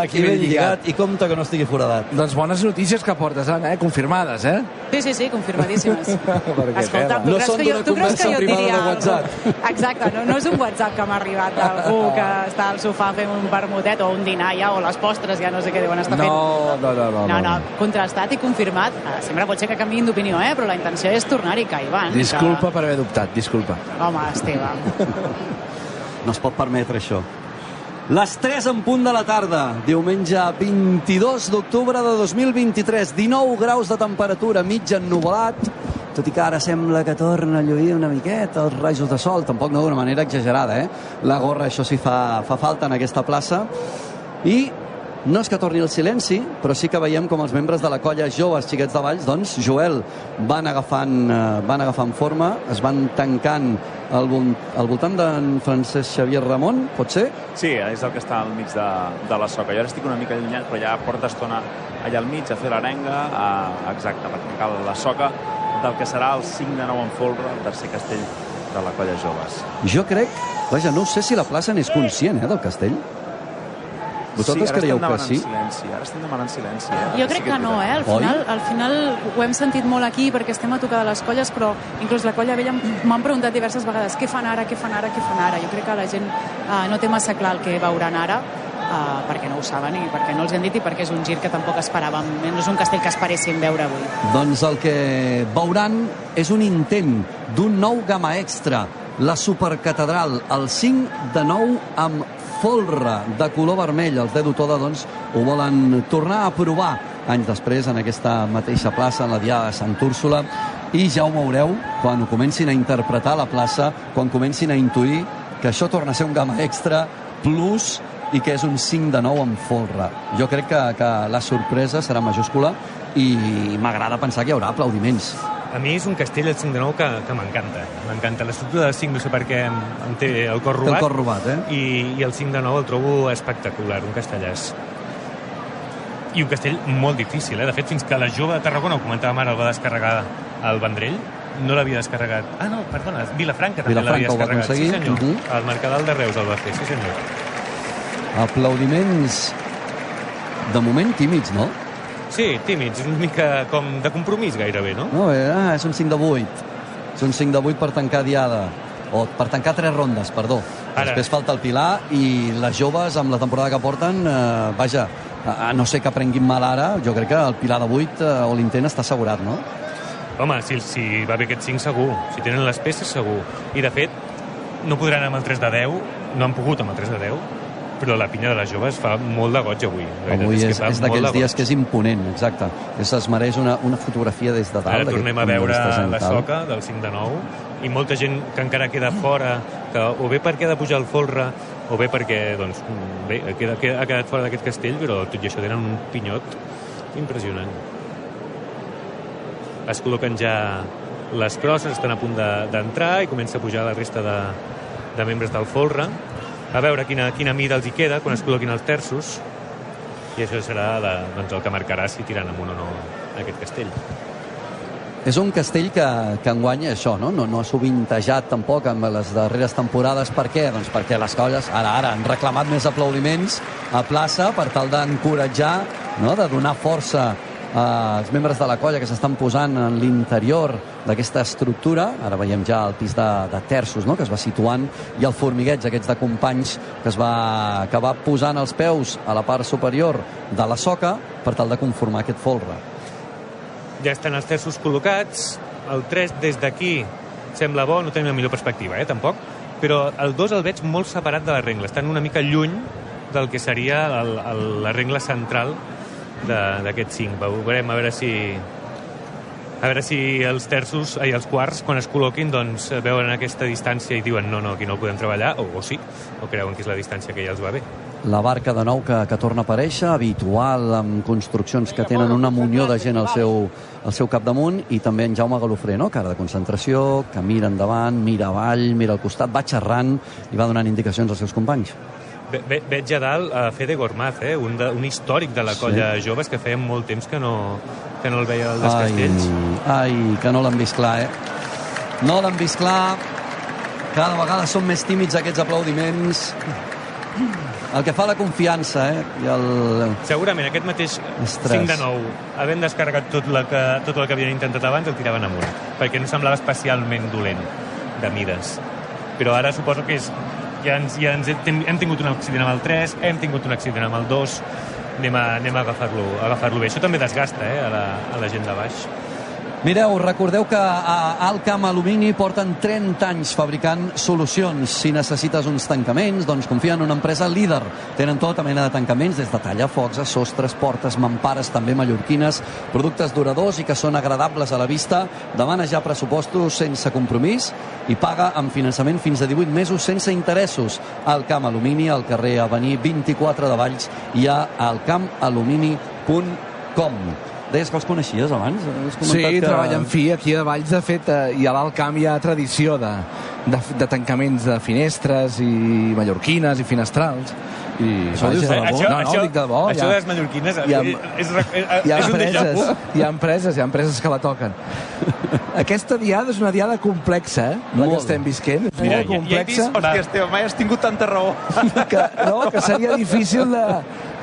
Aquí ben lligat i compte que no estigui foradat. Doncs bones notícies que portes, Anna, eh? confirmades, eh? Sí, sí, sí, confirmadíssimes. Escolta, tu No creus són que jo, d'una tu creus que conversa jo diria... de? WhatsApp. Exacte, no, no és un WhatsApp que m'ha arribat d'algú que està al sofà fent un vermutet o un dinar ja, o les postres, ja no sé què deuen estar fent. No, no, no, no. No, no, contrastat i confirmat. Eh, Sempre pot ser que canviïn d'opinió, eh? però la intenció és tornar-hi caivant. Disculpa per haver dubtat, disculpa. Que... Home, Esteve. No es pot permetre això. Les 3 en punt de la tarda, diumenge 22 d'octubre de 2023, 19 graus de temperatura, mig ennuvolat, tot i que ara sembla que torna a lluir una miqueta els rajos de sol, tampoc no d'una manera exagerada, eh? La gorra, això sí, fa, fa falta en aquesta plaça. I no és que torni el silenci, però sí que veiem com els membres de la colla Joves Xiquets de Valls, doncs, Joel, van agafant, eh, van agafant forma, es van tancant al, al voltant d'en Francesc Xavier Ramon, pot ser? Sí, és el que està al mig de, de la soca. Jo ara estic una mica allunyat, però ja porta estona allà al mig a fer l'arenga, a- exacte, per tancar la soca del que serà el 5 de 9 en folre, el tercer castell de la colla Joves. Jo crec, vaja, no sé si la plaça n'és conscient, eh, del castell. Vosaltres sí, ara creieu estem que sí? Silenci. Ara estem demanant silenci. Eh? Jo crec que no, eh? Al Oi? final, al final ho hem sentit molt aquí perquè estem a tocar de les colles, però inclús la colla vella m'han preguntat diverses vegades què fan ara, què fan ara, què fan ara. Jo crec que la gent eh, no té massa clar el que veuran ara, eh, perquè no ho saben i perquè no els han dit i perquè és un gir que tampoc esperàvem. No és un castell que esperéssim veure avui. Doncs el que veuran és un intent d'un nou gamma extra, la supercatedral, el 5 de 9 amb folre de color vermell. Els Dedo Toda, doncs, ho volen tornar a provar anys després en aquesta mateixa plaça, en la Diada de Sant Úrsula, i ja ho veureu quan ho comencin a interpretar la plaça, quan comencin a intuir que això torna a ser un gamma extra plus i que és un 5 de 9 amb folre. Jo crec que, que la sorpresa serà majúscula i m'agrada pensar que hi haurà aplaudiments. A mi és un castell, el 5 de 9, que, que m'encanta. M'encanta. L'estructura del 5 no sé per què em, em té el cor Té robat. el cor robat, eh? I, I el 5 de 9 el trobo espectacular, un castellàs. I un castell molt difícil, eh? De fet, fins que la jove de Tarragona, ho comentàvem ara, el va descarregar al Vendrell, no l'havia descarregat. Ah, no, perdona, Vilafranca també l'havia Vilafranca ho va descarregat. Sí, senyor. Mhm. El Mercadal de Reus el va fer, sí, senyor. Aplaudiments de moment tímids, no? Sí, tímids, una mica com de compromís gairebé, no? No, eh, ah, és un 5 de 8. És un 5 de 8 per tancar diada. O per tancar tres rondes, perdó. Ara. Després falta el Pilar i les joves amb la temporada que porten, eh, vaja, a, no ser que prenguin mal ara, jo crec que el Pilar de 8 eh, o l'intent està assegurat, no? Home, si, si va bé aquest 5 segur. Si tenen les peces segur. I de fet, no podran amb el 3 de 10, no han pogut amb el 3 de 10, però la pinya de les joves fa molt de goig avui. Avui és, és d'aquells de dies que és imponent, exacte. Es mereix una, una fotografia des de dalt. Ara tornem a de veure la soca del 5 de 9 i molta gent que encara queda fora, que o bé perquè ha de pujar el folre o bé perquè, doncs, bé, queda, queda, ha quedat fora d'aquest castell, però tot i això tenen un pinyot impressionant. Es col·loquen ja les crosses, estan a punt de- d'entrar i comença a pujar la resta de, de membres del folre. A veure quina, quina mida els hi queda quan es col·loquin els terços i això serà la, doncs, el que marcarà si tiran amunt o no aquest castell. És un castell que, que enguany això, no? no? No ha sovintejat tampoc amb les darreres temporades. Per què? Doncs perquè les colles ara ara han reclamat més aplaudiments a plaça per tal d'encoratjar, no? de donar força als membres de la colla que s'estan posant en l'interior d'aquesta estructura. Ara veiem ja el pis de, de terços no? que es va situant i el formigueig aquests de companys que es va acabar posant els peus a la part superior de la soca per tal de conformar aquest folre. ja estan els terços col·locats, el 3 des d'aquí sembla bo, no tenim la millor perspectiva, eh, tampoc, però el 2 el veig molt separat de la regla, estan una mica lluny del que seria el, el, la regla central de- d'aquest 5. Veurem a veure si a veure si els terços, ai, els quarts, quan es col·loquin, doncs veuen aquesta distància i diuen no, no, aquí no podem treballar, o, o sí, o creuen que és la distància que ja els va bé. la barca de nou que, que torna a aparèixer, habitual amb construccions que tenen una munió de gent al seu, al seu capdamunt i també en Jaume Galofré, no? cara de concentració, que mira endavant, mira avall, mira al costat, va xerrant i va donant indicacions als seus companys. Ve, ve, veig a dalt a Fede Gormaz, eh? un, de, un històric de la colla sí. joves que feia molt temps que no, que no el veia al dels Ai, castells. ai, que no l'han vist clar, eh? No l'han vist clar. Cada vegada són més tímids aquests aplaudiments. el que fa la confiança, eh? I el... Segurament aquest mateix Ostres. 5 de 9, havent descarregat tot, la que, tot el que havien intentat abans, el tiraven amunt, perquè no semblava especialment dolent de mides. Però ara suposo que és, ja, ens, ja ens hem, hem tingut un accident amb el 3, hem tingut un accident amb el 2, anem a, anem a agafar-lo agafar bé. Això també desgasta eh, a, la, a la gent de baix. Mireu, recordeu que a Alcam Alumini porten 30 anys fabricant solucions. Si necessites uns tancaments, doncs confia en una empresa líder. Tenen tota mena de tancaments, des de tallafocs a sostres, portes, mampares, també mallorquines, productes duradors i que són agradables a la vista. Demana ja pressupostos sense compromís i paga amb finançament fins a 18 mesos sense interessos. Alcam Alumini, al carrer Avenir 24 de Valls, hi ha alcamalumini.com. Deies que els coneixies abans? Has Sí, comentat que... treballen fi. Aquí a Valls, de fet, eh, i a l'Alt Camp hi ha tradició de, de, de tancaments de finestres i mallorquines i finestrals. I, Això dius de debò? No, no, dic de debò. Això ha- de les mallorquines hi ha- és, és, és, hi ha és un empreses, hi ha empreses, hi ha empreses que la toquen. Aquesta diada és una diada complexa, eh? La que estem visquent. És Mira, molt ja- ja he complexa. vist- Hòstia, Esteve, mai has tingut tanta raó. que, no, que seria difícil de,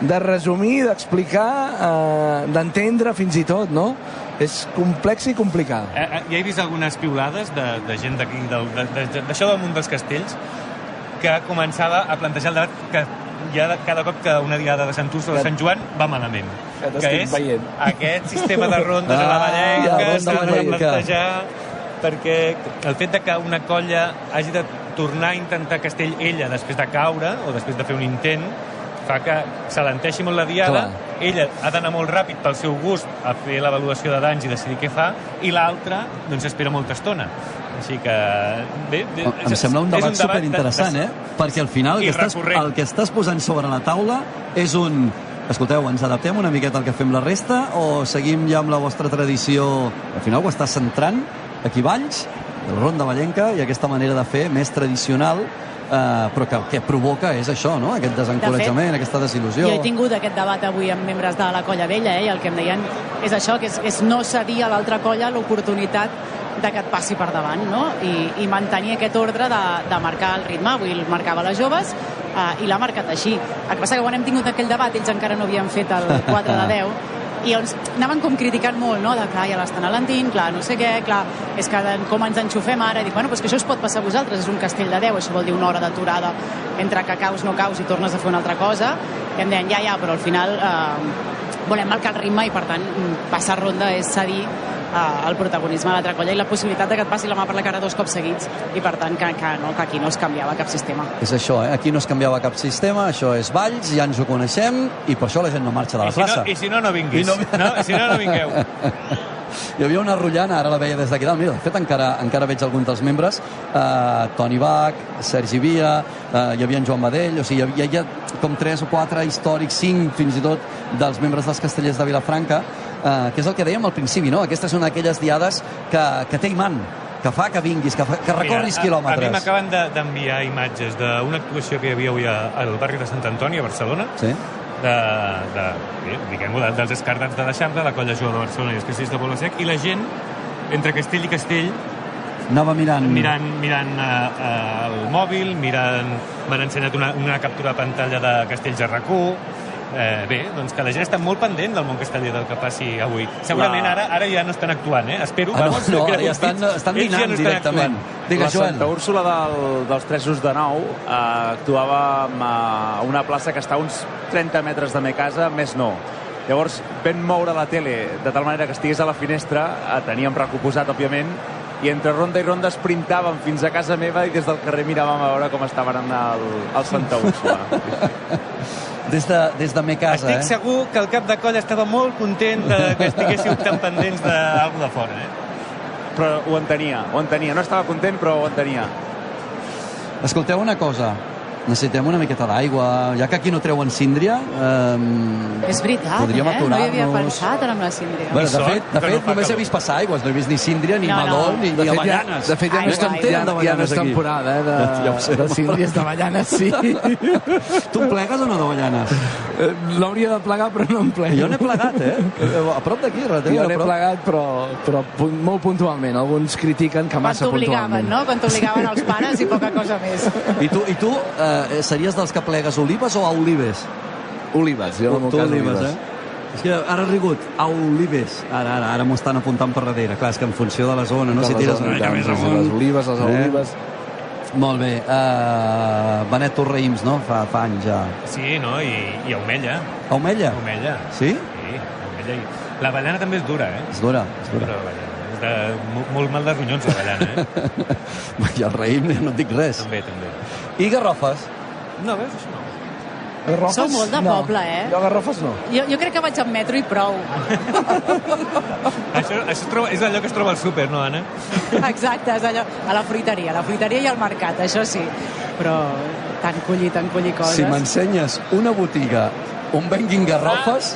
de resumir, d'explicar, eh, d'entendre fins i tot, no? És complexa i complicada. Eh, eh, ja he vist algunes piulades de, de gent d'aquí, del- de- de- d'això del món dels castells, que començava a plantejar el debat que ja cada cop que una diada de Sant Úrsula o de Sant Joan va malament. Ja que és veient. aquest sistema de rondes a la Ah, Vallenca ja, s'ha de plantejar perquè el fet de que una colla hagi de tornar a intentar castell ella després de caure o després de fer un intent fa que s'alenteixi molt la diada Clar. ella ha d'anar molt ràpid pel seu gust a fer l'avaluació de danys i decidir què fa i l'altra doncs espera molta estona així que bé, bé, Em sembla un és debat de- superinteressant, de- eh? Perquè al final el que, estàs, el que estàs posant sobre la taula és un... Escolteu, ens adaptem una miqueta al que fem la resta o seguim ja amb la vostra tradició? Al final ho estàs centrant aquí Valls, el Ronda Vallenca i aquesta manera de fer més tradicional eh, però que el que provoca és això, no? Aquest desencoratjament, aquesta desil·lusió. Jo he tingut aquest debat avui amb membres de la colla vella eh, i el que em deien és això, que és, és no cedir a l'altra colla l'oportunitat de que et passi per davant no? I, i mantenir aquest ordre de, de marcar el ritme. Avui el marcava les joves eh, i l'ha marcat així. El que passa que quan hem tingut aquell debat ells encara no havien fet el 4 de 10 i llavors anaven com criticant molt, no? De, clar, ja l'estan alentint, clar, no sé què, clar, és que com ens enxufem ara? I dic, bueno, pues que això us pot passar a vosaltres, és un castell de 10, això vol dir una hora d'aturada entre que caus, no caus i tornes a fer una altra cosa. I em deien, ja, ja, però al final eh, volem marcar el ritme i, per tant, mm, passar ronda és cedir eh, el protagonisme de l'altra colla i la possibilitat de que et passi la mà per la cara dos cops seguits i, per tant, que, que, no, que aquí no es canviava cap sistema. És això, eh? Aquí no es canviava cap sistema, això és Valls, ja ens ho coneixem i per això la gent no marxa de I la si, no, plaça. I si no, no vinguis. I no- no... Si no, no vingueu. Hi havia una rotllana, ara la veia des d'aquí dalt. Mira, de fet, encara, encara veig alguns dels membres. Uh, Toni Bach, Sergi Via, uh, hi havia en Joan Badell, o sigui, hi havia, hi havia com tres o quatre històrics, cinc fins i tot, dels membres dels castellers de Vilafranca, uh, que és el que dèiem al principi, no? Aquestes són aquelles diades que, que té imant, que fa que vinguis, que, fa, que recorris Mira, a- A mi quilòmetres. m'acaben de- d'enviar imatges d'una actuació que hi havia avui al barri de Sant Antoni, a Barcelona, Sí? de, de, bé, diguem-ho, de, dels escardats de l'Eixample, la colla Jove de Barcelona i els castells de Poble Sec, i la gent, entre castell i castell, Anava mirant... mirant, mirant uh, uh, el mòbil, mirant... M'han ensenyat una, una captura de pantalla de Castells a rac Eh, bé, doncs que la gent està molt pendent del món casteller del que passi avui. Segurament La- ara ara ja no estan actuant, eh? Espero, Ah, no, vamos, no, que ara ja estan, estan ja dinant no estan directament. actuant. Digues, la Joel. Santa Úrsula del, dels Tresos de Nou eh, actuava amb, eh, a una plaça que està a uns 30 metres de me casa, més no. Llavors vam moure la tele de tal manera que estigués a la finestra, eh, teníem recuposat, òbviament, i entre ronda i ronda esprintàvem fins a casa meva i des del carrer miràvem a veure com estaven en el, el Santa Úrsula. Des de, des de me casa, Estic eh? segur que el cap de colla estava molt content de que estiguéssiu tan pendents d'algú de fora, eh? Però ho entenia, ho entenia. No estava content, però ho entenia. Escolteu una cosa. Necessitem una miqueta d'aigua. Ja que aquí no treuen síndria, eh, És veritat, podríem eh? No hi havia pensat ara amb la síndria. Bueno, de fet, de fet no només he vist passar aigües. No he vist ni síndria, ni No, no. meló, ni, De ni fet, ja, avellanes. de fet, ja, Ai, no, és, guai. ja, ja no és aquí. temporada, eh, Ja ho sé, de, de síndries d'avellanes, sí. Tu em plegues o no d'avellanes? Eh, L'hauria de plegar, però no em plego. Jo n'he plegat, eh? A prop d'aquí, relativament Jo n'he plegat, però, però molt puntualment. Alguns critiquen que Quan massa t'obligaven, puntualment. no? Quan t'obligaven els pares i poca cosa més. I tu, i tu eh, eh, series dels que plegues olives o a olives? Olives, jo en el cas olives, olives. eh? És que ara has rigut, a olives. Ara, ara, ara m'ho estan apuntant per darrere. Clar, és que en funció de la zona, no? De si la tires una mica més amunt... Les olives, les Eh? olives... Molt bé. Uh, Benet Torraïms, no? Fa, fa anys ja. Sí, no? I, i Aumella. Aumella? Aumella. Sí? Sí, Aumella. I... L'avellana també és dura, eh? És dura, és Dura, dura. l'avellana. És de, mo- molt mal de ronyons, l'avellana, eh? I el raïm no et dic res. també, també. I garrofes? No, veus? Això no. Garrofes? Sou molt de no. poble, eh? Jo garrofes no. Jo, jo crec que vaig amb metro i prou. Això, això es troba, és allò que es troba al súper, no, Anna? Exacte, és allò, a la fruiteria, a la fruiteria i al mercat, això sí. Però tant collir, tant collir coses... Si m'ensenyes una botiga on venguin garrofes,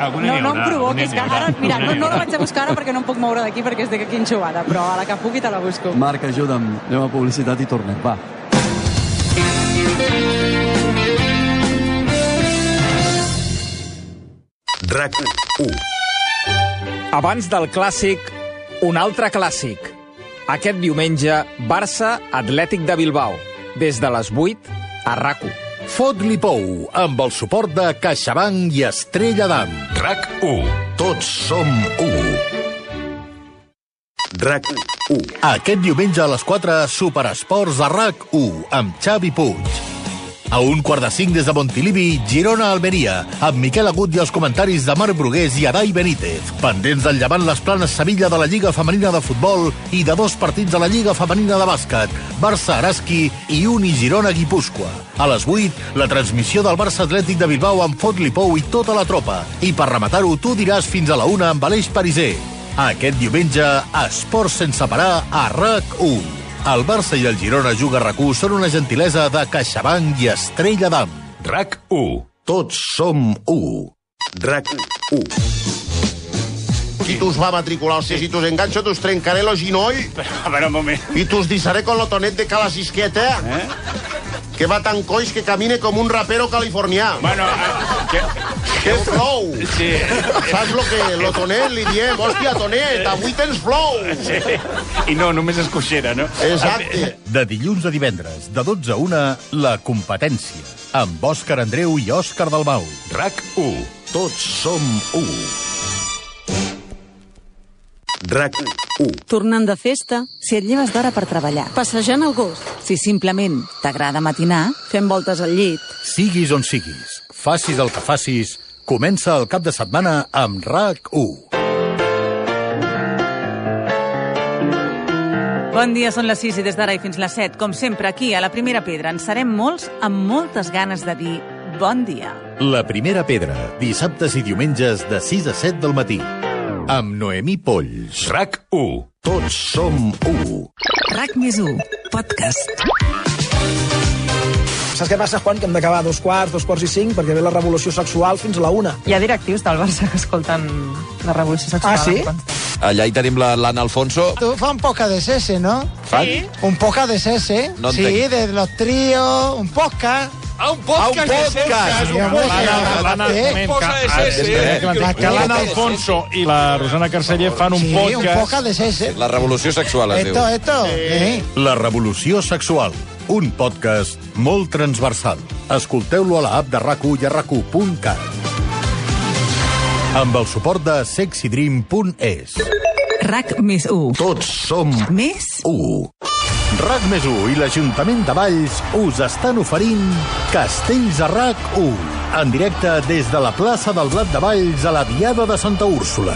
Alguna No, no em provoquis, que ara, mira, no, no la vaig a buscar ara perquè no em puc moure d'aquí perquè estic aquí enxugada, però a la que pugui te la busco. Marc, ajuda'm. Anem a publicitat i tornem. Va. RAC 1. Abans del clàssic, un altre clàssic. Aquest diumenge, Barça Atlètic de Bilbao. Des de les 8 a RAC1. Fot-li pou, amb el suport de CaixaBank i Estrella d'Am. RAC 1. Tots som 1. RAC 1. Aquest diumenge a les 4, Superesports a RAC 1, amb Xavi Puig. A un quart de cinc des de Montilivi, Girona-Almeria, amb Miquel Agut i els comentaris de Marc Brugués i Adai Benítez. Pendents del llevant les planes Sevilla de la Lliga Femenina de Futbol i de dos partits de la Lliga Femenina de Bàsquet, Barça-Araski i Uni Girona-Guipúscoa. A les 8, la transmissió del Barça Atlètic de Bilbao amb Fot-li Pou i tota la tropa. I per rematar-ho, tu diràs fins a la una amb Aleix Pariser. Aquest diumenge, esports sense parar a RAC1. El Barça i el Girona Juga rac són una gentilesa de CaixaBank i Estrella d'Am. RAC 1. Tots som 1. RAC 1. Si tus va matricular, o sigui, si tus enganxo, tus trencaré lo ginoll A veure, un moment. i tus disaré con lo tonet de cala sisqueta, Eh? Que va tan coix que camine com un rapero californià. Bueno, eh, que... Que flow! Sí. Saps lo que lo tonet li diem? Hòstia, tonet, avui tens flow! sí. I no, només és coixera, no? Exacte. De dilluns a divendres, de 12 a 1, La Competència, amb Òscar Andreu i Òscar Dalmau. RAC 1. Tots som 1. RAC 1. Tornant de festa, si et lleves d'hora per treballar. Passejant el gos. Si simplement t'agrada matinar, fent voltes al llit. Siguis on siguis, facis el que facis, comença el cap de setmana amb RAC 1. Bon dia, són les 6 i des d'ara i fins les 7. Com sempre, aquí, a la Primera Pedra, en serem molts amb moltes ganes de dir bon dia. La primera pedra, dissabtes i diumenges de 6 a 7 del matí. Amb Noemí Polls. RAC 1. Tots som 1. RAC més 1, podcast. Saps què passa, Juan? Que hem d'acabar dos quarts, dos quarts i cinc, perquè ve la revolució sexual fins a la una. Hi ha directius del Barça que escolten la revolució sexual. Ah, sí? Allà hi tenim la- l'Anna Alfonso. Tu fa un poca de sese, no? Sí. Un poca de sese. No sí, de los tríos, un poca. Ah, un podcast! Ah, un podcast! L'Anna- sí. moment, que- Ah, Que l'Anna Alfonso i la Rosana Carceller fan un Sí, un podcast. de. La revolució sexual es Esto, diu. esto. Sí. La revolució sexual. Un podcast molt transversal. Escolteu-lo a la app de RAC1 i a rac1.cat. Amb el suport de sexydream.es. RAC més 1. Tots som Més 1. RAC més 1 i l'Ajuntament de Valls us estan oferint Castells a RAC 1. En directe des de la plaça del Blat de Valls a la Diada de Santa Úrsula.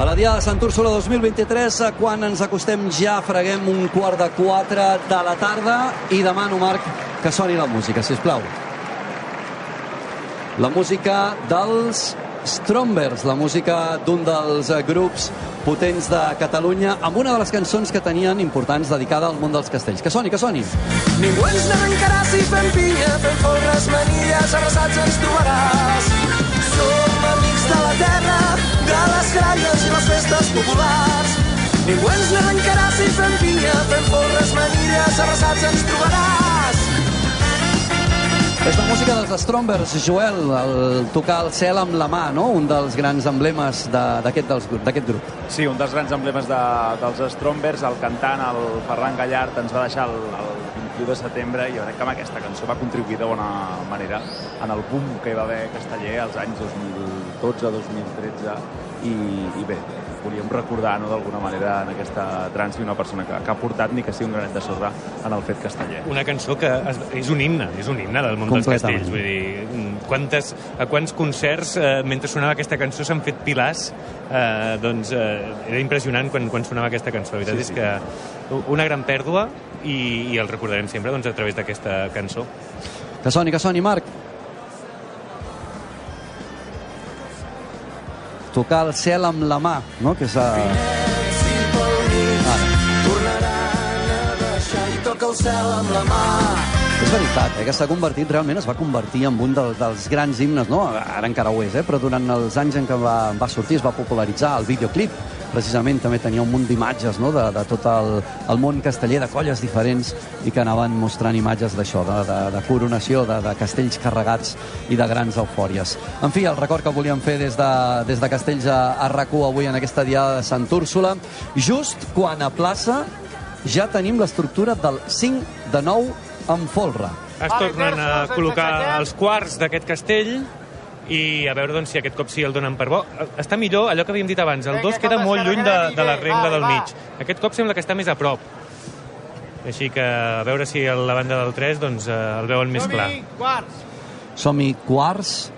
A la Diada de Sant Úrsula 2023, eh, quan ens acostem ja, freguem un quart de quatre de la tarda i demano, Marc, que soni la música, si plau. La música dels Strombers, la música d'un dels grups potents de Catalunya, amb una de les cançons que tenien importants dedicada al món dels castells. Que soni, que soni. Ningú ens n'arrencarà si fem pinya, fem folres, manilles, arrasats ens trobaràs. Som amics de la terra, de les gralles i les festes populars. Ningú ens n'arrencarà si fem pinya, fem folres, manilles, arrasats ens trobaràs. És la música dels Strombers, Joel, el tocar el cel amb la mà, no? Un dels grans emblemes d'aquest grup. Sí, un dels grans emblemes de, dels Strombers, el cantant, el Ferran Gallart, ens va deixar el, el 21 de setembre i jo crec que amb aquesta cançó va contribuir de bona manera en el boom que hi va haver a Casteller als anys 2012-2013 i, i bé, volíem recordar no, d'alguna manera en aquesta transi una persona que, que ha portat ni que sigui un granet de sorra en el fet casteller. Una cançó que es, és un himne, és un himne del món dels castells. Vull dir, quantes, a quants concerts, eh, mentre sonava aquesta cançó, s'han fet pilars? Eh, doncs eh, era impressionant quan, quan sonava aquesta cançó. La veritat Sí, és sí. que una gran pèrdua i, i el recordarem sempre doncs, a través d'aquesta cançó. Que soni, que soni, Marc. Tocar el cel amb la mà, no? Que és... Ara. Tornaran a baixar i toca el cel amb la mà. És veritat, eh, que s'ha convertit, realment es va convertir en un del, dels grans himnes, no? Ara encara ho és, eh? però durant els anys en què va, va sortir es va popularitzar el videoclip. Precisament també tenia un munt d'imatges no? de, de tot el, el món casteller, de colles diferents, i que anaven mostrant imatges d'això, de, de, de coronació, de, de castells carregats i de grans eufòries. En fi, el record que volíem fer des de, des de Castells a, a rac avui en aquesta diada de Sant Úrsula, just quan a plaça ja tenim l'estructura del 5 de 9 amb folre. Es tornen a col·locar els quarts d'aquest castell i a veure doncs, si aquest cop sí el donen per bo. Està millor allò que havíem dit abans, el 2 queda molt lluny de, de la regla del mig. Aquest cop sembla que està més a prop. Així que a veure si a la banda del 3 doncs, eh, el veuen més clar. Som-hi quarts,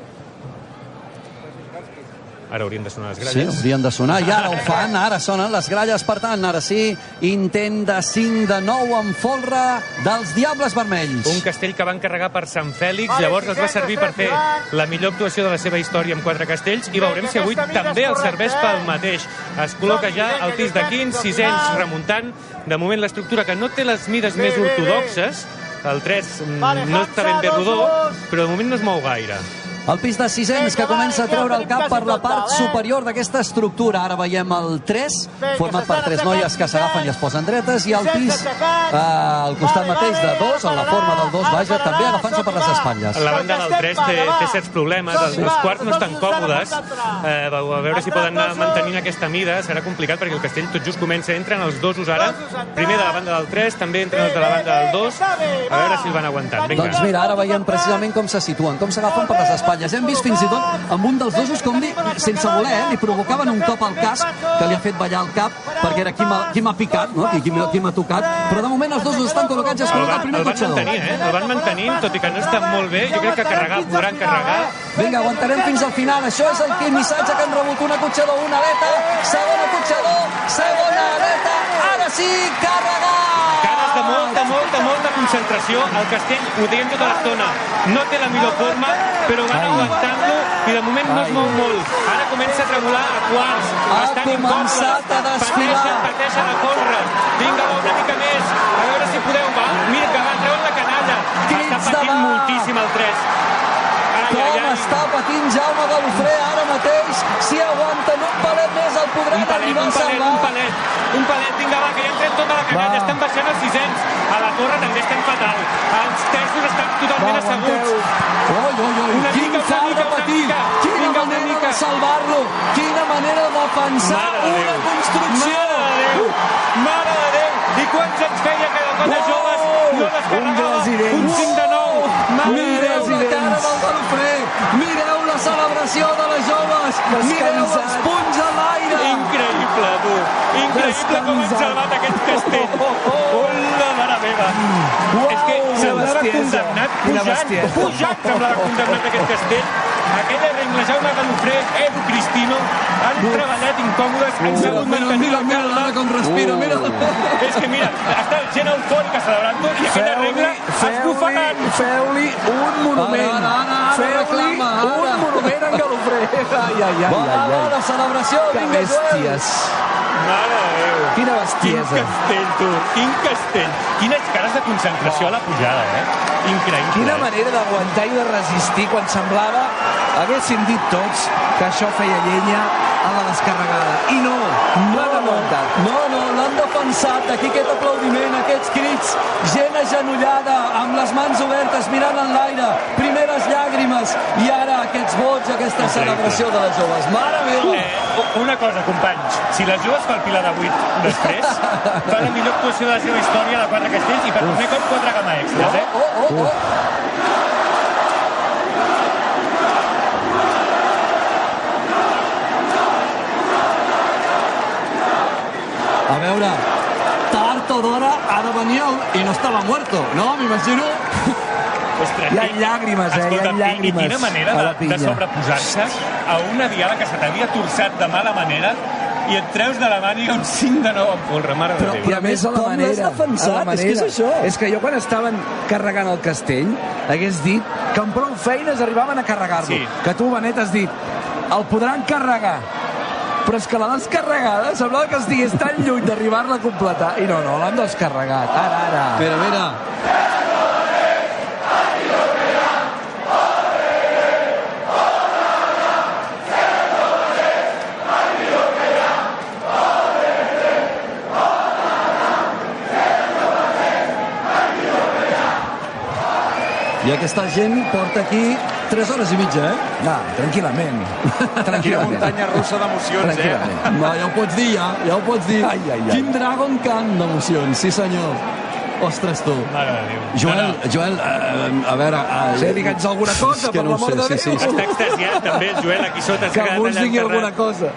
Ara haurien de sonar les Sí, gralles. haurien de sonar. I ara ho fan, ara sonen les gralles. Per tant, ara sí, intent de 5 de 9 amb folre dels Diables Vermells. Un castell que van carregar per Sant Fèlix, llavors els va servir per fer la millor actuació de la seva història amb quatre castells i veurem si avui també el serveix pel mateix. Es col·loca ja al pis de 15, 6 anys remuntant. De moment l'estructura que no té les mides més ortodoxes, el 3 no està ben bé rodó, però de moment no es mou gaire. El pis de sisens que comença a treure el cap per la part superior d'aquesta estructura. Ara veiem el 3, format per tres noies que s'agafen i es posen dretes, i el pis eh, al costat mateix de dos, en la forma del 2, vaja, també agafant-se per les espatlles. La banda del 3 té, té certs problemes, els, els quarts no estan còmodes, eh, a veure si poden anar mantenint aquesta mida, serà complicat perquè el castell tot just comença, entren els dosos ara, primer de la banda del 3, també entren els de la banda del 2, a veure si el van aguantant. Vinga. Doncs mira, ara veiem precisament com se situen, com s'agafen per les espatlles. Hem vist fins i tot amb un dels dosos com li, sense voler, eh, li provocaven un cop al casc que li ha fet ballar el cap perquè era qui m'ha picat, no? qui, qui m'ha tocat. Però de moment els dosos estan col·locats i es El col·loca el primer el van cotxador. mantenint, eh? El van mantenint, tot i que no està molt bé. Jo crec que carregar, podran carregar. Vinga, aguantarem fins al final. Això és el que missatge que han rebut una cotxador, una aleta, segona cotxador, segona aleta, ara sí, carregar! Ganes de molta, molta, molta concentració. El castell, ho diem tota l'estona, no té la millor forma, però van aguantant-lo i de moment no es mou molt. Ara comença a tremolar a quarts. Ha Estan començat a desfilar. Pateixen, pateixen a córrer. Vinga, va una mica més. A veure si podeu. Va, mira que va, treuen la canalla. Està patint moltíssim el 3. Com ai. està patint Jaume Galofré ara mateix. Si aguanten un palet més el podran Un palet, arribar un a palet, salvar. un palet, un palet, vinga, va, que ja han tret tota la canalla, estan baixant els sisens. A la torre també estan fatal. Els terços estan totalment Va, asseguts. Oi, oi, oi, Una quin mica, una fa mica, de una patir, quina Vinga, una manera mica. de salvar-lo, quina manera de pensar Mare una Déu. construcció. Mare de Déu! Mare de Déu! I quants anys feia que la colla Uau! joves no descarregava president. un 5 de 9? Mireu la cara del Galofré, mireu la celebració de les joves, mireu els punys a l'aire. Increïble, tu! Increïble com han salvat aquest castell! Hola, mare meva! És que semblava condemnat pujant, pujant semblava condemnat aquest castell. Aquella regla, Jaume Galofré, Edu Cristino, han treballat incòmodes, han sabut Mira, mantenir mira, la mira, calma. mira com respira, mira. És que mira, està gent eufòrica celebrant-ho i aquella regla esbufegant. Feu-li un monument. Ara, ara, ara, Feu-li reclama, ara. un monument en Galofré. Ai, ai, ai, ai, bona celebració, Que vinga, Joel. bèsties. Mare de Déu. Quina Quin bestiesa. castell, tu, quin castell. Quines cares de concentració a la pujada, eh? Increïble. Quina eh? manera d'aguantar i de resistir quan semblava, haguessin dit tots, que això feia llenya a la descarregada. I no, no l'han aguantat. No, no, l'han defensat. Aquí aquest aplaudiment, aquests crits, gent agenollada, amb les mans obertes, mirant en l'aire, primeres llàgrimes, i ara aquests vots, aquesta celebració de les joves. Mare meva! Eh, una cosa, companys. Si les joves fa el Pilar de 8 després, fa la millor actuació de la seva història de quatre castells i per primer cop quatre gama extras, eh? Oh, oh, oh. A veure, tard o d'hora ha de venir el... i no estava muerto, no? M'imagino. Ostres, Hi ha llàgrimes, eh? Hi ha Escolta, i- llàgrimes I quina manera de, de sobreposar-se a una diada que se t'havia torçat de mala manera i et treus de la màniga un 5 de 9 en folre, mare de Déu. I a més, a la com l'has manera, defensat? la manera. És que és això. És que jo quan estaven carregant el castell hagués dit que amb prou feines arribaven a carregar-lo. Sí. Que tu, Benet, has dit el podran carregar però és que la descarregada semblava que estigués tan lluny d'arribar-la a completar. I no, no, l'han descarregat, ara, ara. Mira, mira. I aquesta gent porta aquí 3 hores i mitja, eh? no, tranquil·lament Quina tranquil·lament muntanya russa d'emocions, eh? No, ja ho pots dir, ja. Ja ho pots dir. Ai, ai, ai. Quin Dragon Khan d'emocions, sí senyor. Ostres, tu. Déu. Joel, No, no. Joel, eh, a veure... Eh, Sí, digue'ns alguna cosa, és que per no l'amor sé, de sí, sí, Déu. sí. Està extasiat, també, el Joel, aquí sota. que algú ens digui alguna cosa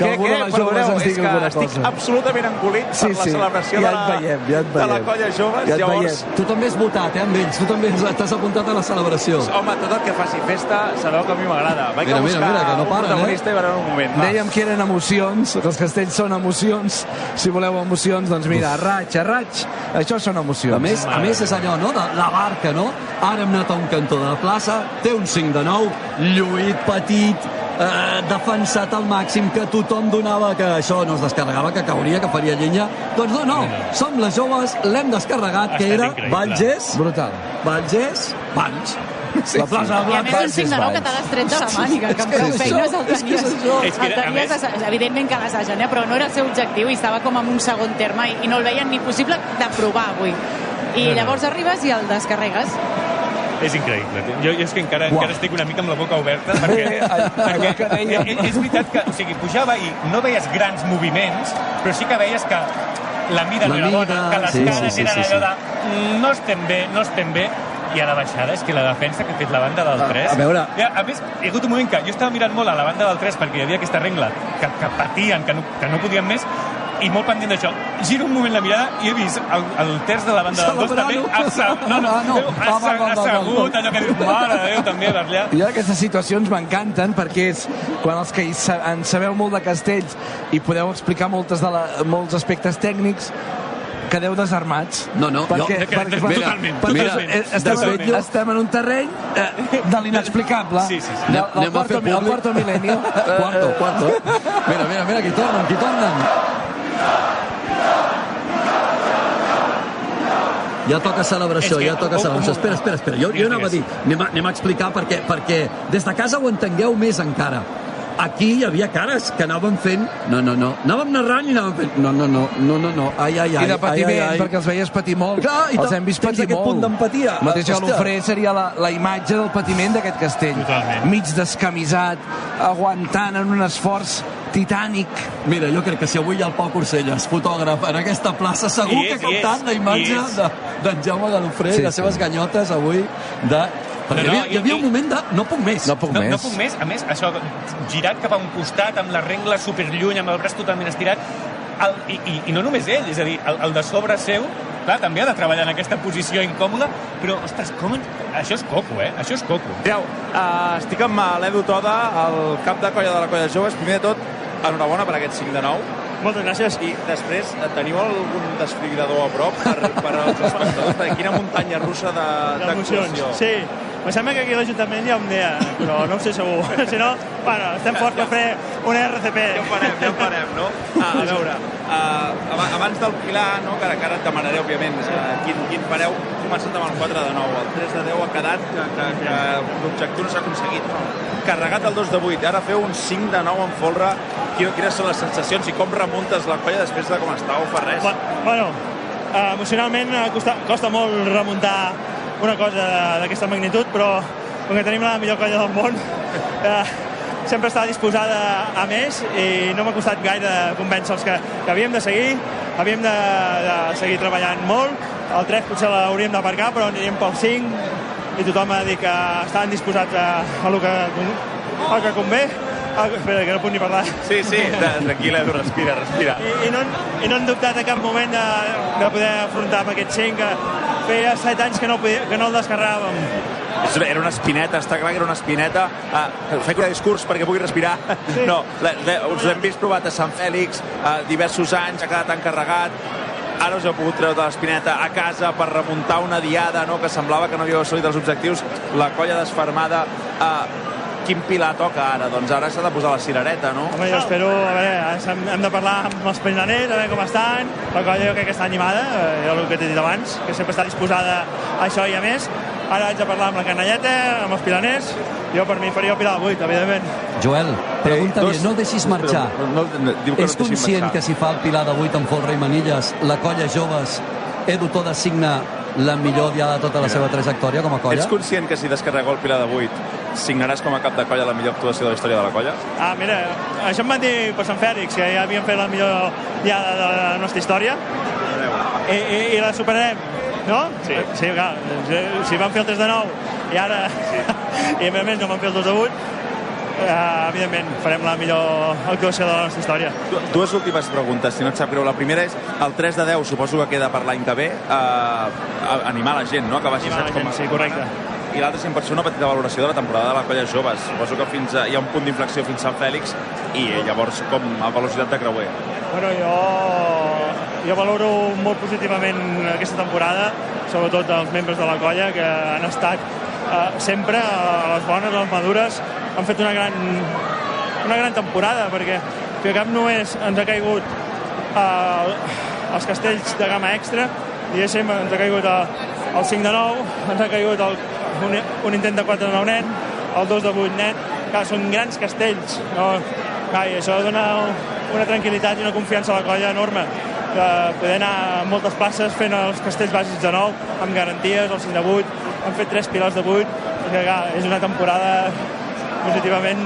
que Què, què? Perdoneu, ens és que estic cosa absolutament engolit Sí, per la sí, celebració ja de, veiem, ja de la colla joves. Ja Llavors, veiem. Tu també has votat, eh, amb ells. Tu també t'has apuntat a la celebració. home, tot el que faci festa sabeu que a mi m'agrada. Vaig Mira, a mira, buscar mira, que no un paren, protagonista i veurem un moment. Va. Dèiem que eren emocions, que els castells són emocions. Si voleu emocions, doncs mira, a raig, a raig, això són emocions. A més, a més és allò, no?, de la barca, no? Ara hem anat a un cantó de la plaça, té un 5 de 9, lluït, petit, eh, defensat al màxim, que tothom donava que això no es descarregava, que cauria, que faria llenya. Doncs no, no, som les joves, l'hem descarregat, que era increïble. Brutal. Valls, Valls. La plaça de I a més un Valls. 5 de 9 que te l'has tret de la màniga, que amb prou feines el és que és tenies, això. És que, el a tenies més- evidentment que l'assagen, eh? però no era el seu objectiu i estava com en un segon terme i, i no el veien ni possible de provar avui. I llavors arribes i el descarregues. És increïble. Jo, jo és que encara, Uau. encara estic una mica amb la boca oberta perquè, perquè que dèiem. és, veritat que o sigui, pujava i no veies grans moviments, però sí que veies que la mida La no era mida, bona, que les sí, cares sí, sí, eren sí, allò de "Mm, no estem bé, no estem bé, i a la baixada és que la defensa que ha fet la banda del 3... a veure. Ja, a més, hi ha hagut un moment que jo estava mirant molt a la banda del 3 perquè hi havia aquesta regla que, que patien, que no, que no podien més, i molt pendent d'això. Giro un moment la mirada i he vist el, el terç de la banda del 2 també assa, no, no, Ah, no. no, Va, va, va, va, va, assegut, va. allò que dius, mare de Déu, també, Berlià. I aquestes situacions m'encanten perquè és quan els que en sabeu molt de castells i podeu explicar moltes de la, molts aspectes tècnics quedeu desarmats. No, no, perquè, jo- perquè, Mira, totalment, mira, totalment. Eh, estem, de fet, jo- estem en un terreny eh, de l'inexplicable. Sí, sí, sí. Del, Anem a quarto, el quarto milenio. Quarto, quarto. Mira, mira, mira, qui tornen, qui tornen. Ja toca celebració, que- ja toca celebració. Espera, espera, espera. Jo, jo anava a dir, anem a, anem a explicar perquè, perquè des de casa ho entengueu més encara. Aquí hi havia cares que anaven fent... No, no, no. Anàvem narrant i anàvem fent... No, no, no, no, no, no. Ai, ai, ai. I de patiment, ai, ai, ai. perquè els veies patir molt. Clar, i els hem vist tens patir aquest molt. punt d'empatia. El mateix Hòstia. Galofré seria la, la imatge del patiment d'aquest castell. Totalment. Mig descamisat, aguantant en un esforç titànic. Mira, jo crec que si avui hi ha el Pau Corselles, fotògraf, en aquesta plaça, segur I que és, captant és, la imatge és. de- d'en Jaume Galofré Sí, i les sí. seves ganyotes avui de... Perquè No, no, hi, havia, hi havia un moment de no puc més. No puc No, més. no puc més. A més, això, girat cap a un costat, amb la rengla superlluny, amb el braç totalment estirat, el, i, i, i no només ell, és a dir, el, el de sobre seu, clar, també ha de treballar en aquesta posició incòmoda, però, ostres, com... en- Això és coco, eh? Això és coco. Mireu, uh, estic amb eh, l'Edu Toda, el cap de colla de la colla de joves. Primer de tot, enhorabona per aquest 5 de 9. Moltes gràcies. I després, eh, teniu algun desfibrilador a prop per, per als espectadors? Perquè quina muntanya russa de- D'emocions. d'actuació. Sí, em sembla que aquí a l'Ajuntament hi ha un dia, però no ho sé segur. si no, bueno, estem forts per fer un RCP. Ja ho farem, ja ho farem, no? Ah, a veure, uh, abans del Pilar, no, que ara, et demanaré, òbviament, uh, quin, quin fareu, començant amb el 4 de 9. El 3 de 10 ha quedat que, que, que l'objectiu no s'ha aconseguit. Carregat el 2 de 8, ara feu un 5 de 9 en folre. quines, són les sensacions i com remuntes la colla després de com estàveu fa res? Bueno, eh, emocionalment costa, costa molt remuntar una cosa d'aquesta magnitud, però com que tenim la millor colla del món, eh, sempre estava disposada a més i no m'ha costat gaire convèncer els que, que havíem de seguir, havíem de, de seguir treballant molt, el 3 potser l'hauríem d'aparcar, però aniríem pel 5 i tothom ha dit que estaven disposats a, a lo que, a que convé. Ah, espera, que no puc ni parlar. Sí, sí, tra- tranquil, Edu, respira, respira. I, i, no, I no han dubtat en cap moment de, de poder afrontar amb aquest 5 que feia 7 anys que no, podia, que no el descarregàvem. És- Era una espineta, està clar que era una espineta. Ah, faig un discurs perquè pugui respirar. Sí. No, us l'hem vist provat a Sant Fèlix a diversos anys, ha quedat encarregat. Ara us heu pogut treure de l'espineta a casa per remuntar una diada no? que semblava que no havíeu assolit els objectius. La colla desfermada. Ah, quin pilar toca ara? Doncs ara s'ha de posar la cirereta, no? Home, jo espero, a veure, hem, hem de parlar amb els plenaners, a veure com estan. La colla jo crec que està animada, eh, jo el que t'he dit abans, que sempre està disposada a això i a més. Ara haig de parlar amb la canalleta, amb els pilaners. Jo per mi faria el pilar de 8, evidentment. Joel, pregunta dos- dos... no deixis marxar. Però no, no, diu que És no conscient marxar. que si fa el Pilar de 8 amb Folra i Manilles, la colla joves, Edu Toda signa la millor diada de tota la seva trajectòria com a colla? Ets conscient que si descarregueu el pilar de 8 signaràs com a cap de colla la millor actuació de la història de la colla? Ah, mira, això em van dir per Sant Fèlix, que ja havien fet la millor diada de la nostra història. I, i, i la superarem, no? Sí. Sí, clar, si, si van fer el 3 de 9 i ara, sí. i a més a més no van fer el 2 de 8, eh, evidentment farem la millor actuació de la nostra història. Du- Dues últimes preguntes, si no et sap greu. La primera és, el 3 de 10 suposo que queda per l'any que ve, eh, animar la gent, no? Que vagi Animar la saps, com a- sí, correcte. I em pots fer una petita valoració de la temporada de la colla joves. Suposo que fins a, hi ha un punt d'inflexió fins a Sant Fèlix i eh, llavors com a velocitat de creuer. Bueno, jo, jo valoro molt positivament aquesta temporada, sobretot els membres de la colla que han estat eh, sempre a les bones, a les madures, han fet una gran, una gran temporada, perquè que cap només ens ha caigut eh, els castells de gamma extra, diguéssim, ens ha caigut el, el 5 de 9, ens ha caigut el, un, un intent de 4 de 9 net, el 2 de 8 net, clar, són grans castells, no? Clar, i això dona una tranquil·litat i una confiança a la colla enorme que poder anar moltes places fent els castells bàsics de 9 amb garanties, el 5 de 8 han fet 3 pilars de 8 i que, clar, és una temporada positivament,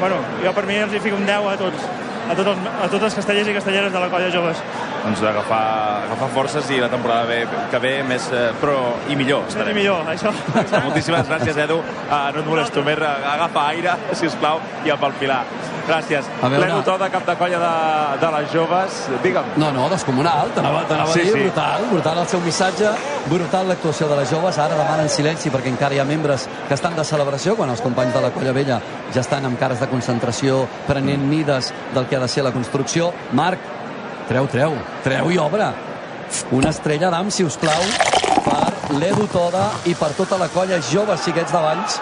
bueno, jo per mi els hi fico un 10 a tots a tots els, a tots els castellers i castelleres de la colla joves. Doncs agafar, agafar forces i la temporada ve, que ve més, eh, però i millor. Més i estarem. millor, això. Moltíssimes gràcies, Edu. Uh, no et molesto més, agafa aire, si us plau, i amb el Pilar. Gràcies. A veure- L'Edu Toda, cap de colla de, de les joves. Digue'm. No, no, descomunal, t'anava t'anava Sí, a dir, sí. brutal, brutal el seu missatge, brutal l'actuació de les joves, ara demanen silenci perquè encara hi ha membres que estan de celebració, quan els companys de la Colla Vella ja estan amb cares de concentració, prenent mides del que ha de ser la construcció. Marc, treu, treu, treu i obre. Una estrella d'am, si us plau, per l'Edu Toda i per tota la colla jove Siguets de Valls.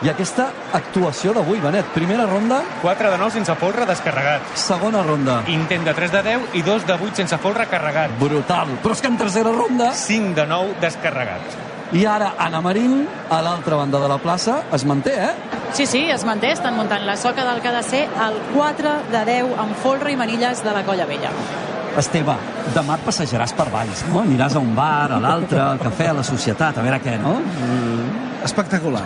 I aquesta actuació d'avui, Benet, primera ronda, 4 de 9 sense folre descarregat. segona ronda. Intent de 3 de 10 i 2 de 8 sense folre carregat. Brutal. Però és que en tercera ronda 5 de 9 descarregat. I ara Anna Marín, a l'altra banda de la plaça, es manté, eh? Sí, sí, es manté, estan muntant la soca del que ha de ser el 4 de 10 amb folre i manilles de la Colla Vella. Esteve, demà et passejaràs per Valls, no? Aniràs a un bar, a l'altre, al cafè, a la societat, a veure què, no? Espectacular.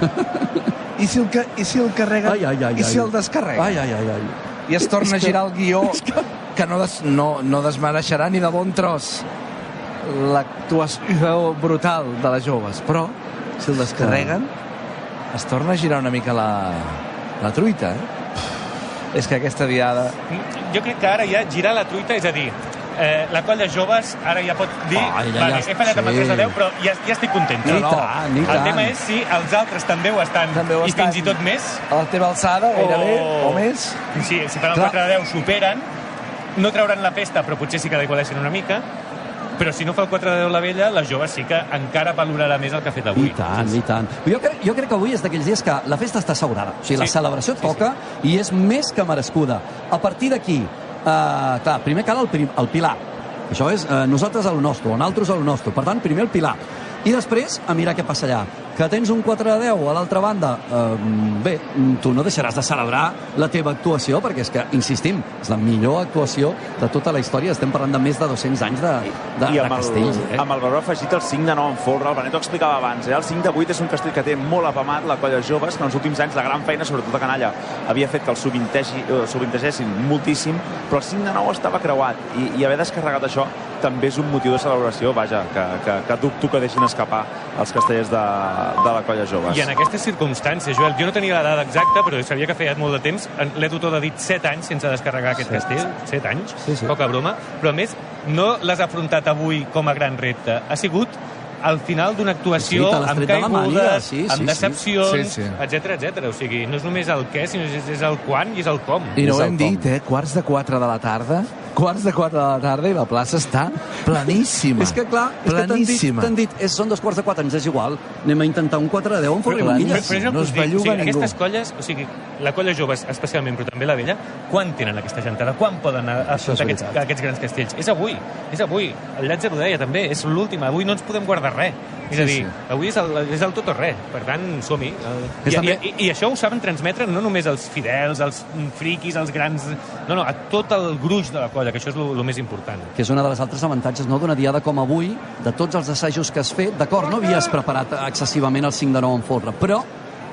I si el, que, i si el carreguen? Ai, ai, ai, I si ai. el descarreguen? Ai, ai, ai, ai. I es torna És a que- girar el guió és que- que no, des, no, no desmereixerà ni de bon tros l'actuació brutal de les joves. Però, si el descarreguen, es torna a girar una mica la, la truita, eh? És que aquesta diada... Jo crec que ara ja girar la truita, és a dir, eh, la colla joves ara ja pot dir Ai, ja, vale, ja, he fallat amb el sí. 3 de 10 però ja, ja estic content Ni tant, ni el tant. tema és si els altres també ho estan També ho i estan. fins i tot més A la teva alçada, gairebé, O- o més. sí, si fan el Clar. 4 de 10 superen no trauran la festa però potser sí que la igualeixen una mica però si no fa el 4 de 10 la vella la jove sí que encara valorarà més el que ha fet avui I tant, i tant. Jo crec, jo crec que avui és d'aquells dies que la festa està assegurada. O sigui, la Sí. celebració toca i és més que merescuda. A partir d'aquí, eh, clar, primer cal el, prim, el pilar. Això és eh, nosaltres a lo nostre, o nosaltres a lo nostre. Per tant, primer el pilar. I després, a mirar què passa allà. Que tens un 4 de 10 a l'altra banda, eh, bé, tu no deixaràs de celebrar la teva actuació, perquè és que, insistim, és la millor actuació de tota la història. Estem parlant de més de 200 anys de, de, I de castells. el, Eh? amb el valor afegit el 5 de 9 en folre, el Benet ho explicava abans, eh? el 5 de 8 és un castell que té molt apamat la colla joves, que en els últims anys la gran feina, sobretot a Canalla, havia fet que el sovintegi- eh, moltíssim, però el 5 de 9 estava creuat i, i haver descarregat això també és un motiu de celebració, vaja, que, que, que dubto que deixin escapar els castellers de, de la colla joves. I en aquestes circumstàncies, Joel, jo no tenia la dada exacta, però sabia que feia molt de temps. L'Edu Toda ha dit 7 anys sense descarregar aquest Set. castell. 7 anys, Sí, sí. poca broma. Però a més, no l'has afrontat avui com a gran repte. Ha sigut al final d'una actuació Sí, amb caigudes, sí, sí, amb sí. decepcions, Sí, sí. etc etc. O sigui, no és només el què, sinó és, és el quan i és el com. I no ho hem com. dit, eh? Quarts de 4 de la tarda. Quarts de 4 de la tarda i la plaça està planíssima. És que clar, és que t'han dit, planíssima. dit és, són dos quarts de quatre, ens és igual. Anem a intentar un 4 de 10 en el que no es dic, o belluga sigui, ningú. aquestes colles, o sigui, la colla jove especialment, però també la vella, quan tenen aquesta gentada? Quan poden a- afrontar aquests, aquests grans castells? És avui, és avui. El Llàtzer ho deia també, és l'última. Avui no ens podem guardar res. És Sí, a dir, sí. avui és el, és el tot o res. Per tant, som-hi. I, també- i, I això ho saben transmetre no només els fidels, els friquis, els grans... No, no, a tot el gruix de la colla, que això és el més important. que és una de les altres avantatges no, d'una diada com avui, de tots els assajos que has fet, d'acord, no havies preparat excessivament el 5 de 9 en folre, però